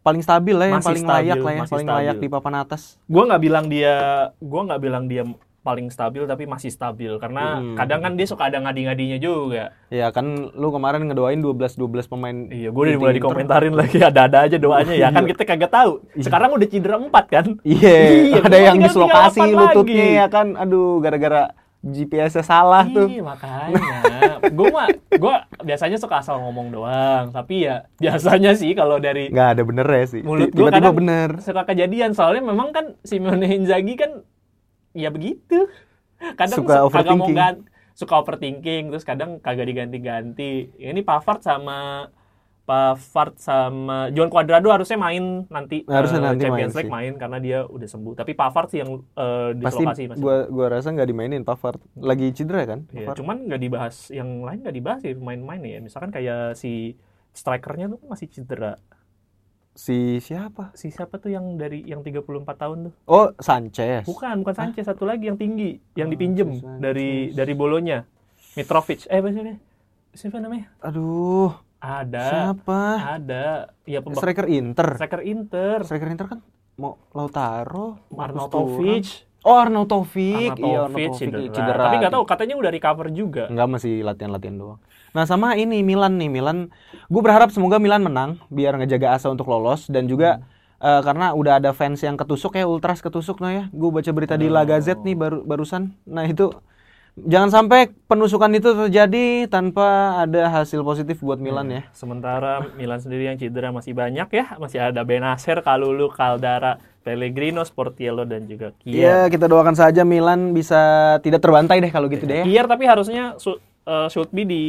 Speaker 1: paling stabil lah, yang
Speaker 2: Masih
Speaker 1: paling
Speaker 2: stabil,
Speaker 1: layak lah ya,
Speaker 2: masih
Speaker 1: paling layak
Speaker 2: stabil.
Speaker 1: di papan atas.
Speaker 2: gue nggak bilang dia gue nggak bilang dia paling stabil tapi masih stabil karena
Speaker 1: Hmm.
Speaker 2: kadang kan dia suka ada ngadi-ngadinya juga
Speaker 1: Ya kan lu kemarin ngedoain 12-12 pemain.
Speaker 2: iya gue udah mulai dikomentarin lagi ada-ada aja doanya ya kan kita kagak tahu sekarang udah cedera empat kan
Speaker 1: Iya,
Speaker 2: Iya,
Speaker 1: ada
Speaker 2: gua
Speaker 1: yang dislokasi
Speaker 2: 38
Speaker 1: lututnya ya kan. Aduh, gara-gara GPS-nya salah tuh.
Speaker 2: Iya makanya gue mah gue biasanya suka asal ngomong doang tapi ya biasanya sih kalau dari
Speaker 1: Nggak ada bener ya sih.
Speaker 2: mulut gue
Speaker 1: Tiba-tiba
Speaker 2: kadang
Speaker 1: bener.
Speaker 2: suka kejadian soalnya memang kan Simone Inzaghi kan ya begitu kadang
Speaker 1: Suka
Speaker 2: su- mau
Speaker 1: overthinking.
Speaker 2: suka overthinking terus kadang kagak diganti-ganti ini Pavard sama Pavard sama John Cuadrado harusnya main nanti
Speaker 1: Harusnya
Speaker 2: eh,
Speaker 1: nanti
Speaker 2: Champions
Speaker 1: main
Speaker 2: League
Speaker 1: sih.
Speaker 2: main karena dia udah sembuh tapi Pavard sih yang eh,
Speaker 1: Pasti
Speaker 2: dislokasi masih
Speaker 1: gua gua rasa nggak dimainin Pavard. Lagi cedera kan?
Speaker 2: Iya,
Speaker 1: Pavard?
Speaker 2: cuman nggak dibahas yang lain nggak dibahas ya main-main ya. Misalkan kayak si strikernya tuh masih cedera.
Speaker 1: Si siapa?
Speaker 2: Si siapa tuh yang dari yang 34 tahun tuh?
Speaker 1: Oh, Sanchez.
Speaker 2: Bukan, bukan Sanchez, satu lagi yang tinggi, yang
Speaker 1: Oh,
Speaker 2: dipinjem
Speaker 1: Sanchez.
Speaker 2: dari dari Bolonya. Mitrovic. Eh, apa sih? Siapa namanya?
Speaker 1: Aduh,
Speaker 2: Ada.
Speaker 1: siapa?
Speaker 2: Ada. Ya pembak
Speaker 1: Striker Inter.
Speaker 2: striker Inter.
Speaker 1: Striker Inter kan mau Lautaro.
Speaker 2: Arnautovic.
Speaker 1: Oh, Arnautovic. Iya,
Speaker 2: Arnautovic
Speaker 1: Arnautovic
Speaker 2: cedera. Tapi nggak tahu katanya udah recover juga.
Speaker 1: Enggak masih latihan-latihan doang. Nah sama ini Milan nih Milan, gue berharap semoga Milan menang biar ngejaga asa untuk lolos dan juga eh, karena udah ada fans yang ketusuk ya ultras ketusuk nah ya. Gue baca berita di La Gazette nih baru barusan. Nah itu jangan sampai penusukan itu terjadi tanpa ada hasil positif buat Milan ya.
Speaker 2: Sementara Milan sendiri yang cedera masih banyak ya. Masih ada Benacer, Kalulu, Caldara, Pellegrino, Sportiello dan juga Kier.
Speaker 1: Iya kita doakan saja Milan bisa tidak terbantai deh kalau gitu deh. ya.
Speaker 2: Kier tapi harusnya su- eh, should be di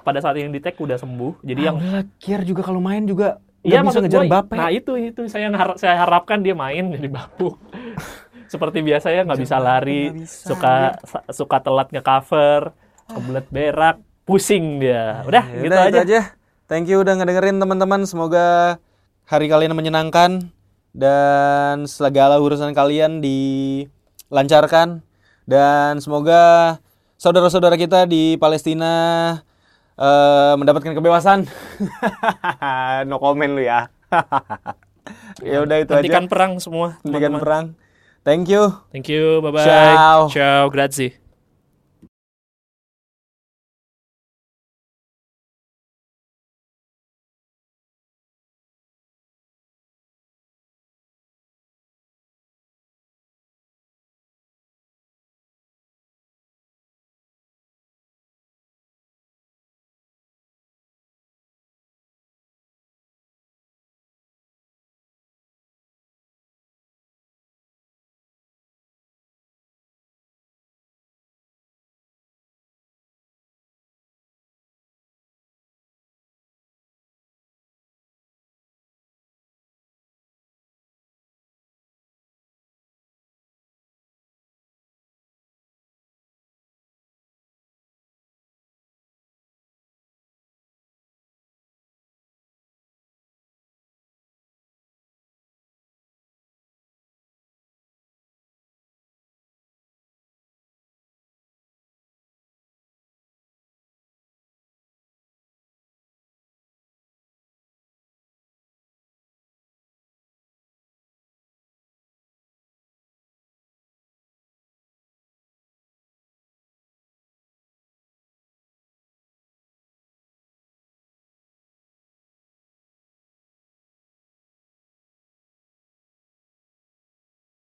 Speaker 2: pada saat ini di tag udah sembuh. Jadi yang
Speaker 1: Yang Kier juga kalau main juga
Speaker 2: Iya
Speaker 1: bisa ngejar Mbappe.
Speaker 2: Nah itu itu saya ngehar- saya harapkan dia main jadi bapuk. [LAUGHS] Seperti biasa ya nggak bisa lari,
Speaker 1: bisa,
Speaker 2: suka suka telat nge-cover, kebelet berak, pusing dia. Udah
Speaker 1: Ya
Speaker 2: gitu
Speaker 1: udah,
Speaker 2: aja.
Speaker 1: itu Thank you udah ngedengerin teman-teman. Semoga hari kalian menyenangkan dan segala urusan kalian dilancarkan dan semoga saudara-saudara kita di Palestina eh, mendapatkan kebebasan. [LAUGHS] no comment lu ya. [LAUGHS] ya udah itu
Speaker 2: Hentikan
Speaker 1: aja.
Speaker 2: perang semua.
Speaker 1: Hentikan
Speaker 2: teman-teman.
Speaker 1: perang. Thank you.
Speaker 2: Thank you, bye bye.
Speaker 1: Ciao.
Speaker 2: Ciao, grazie.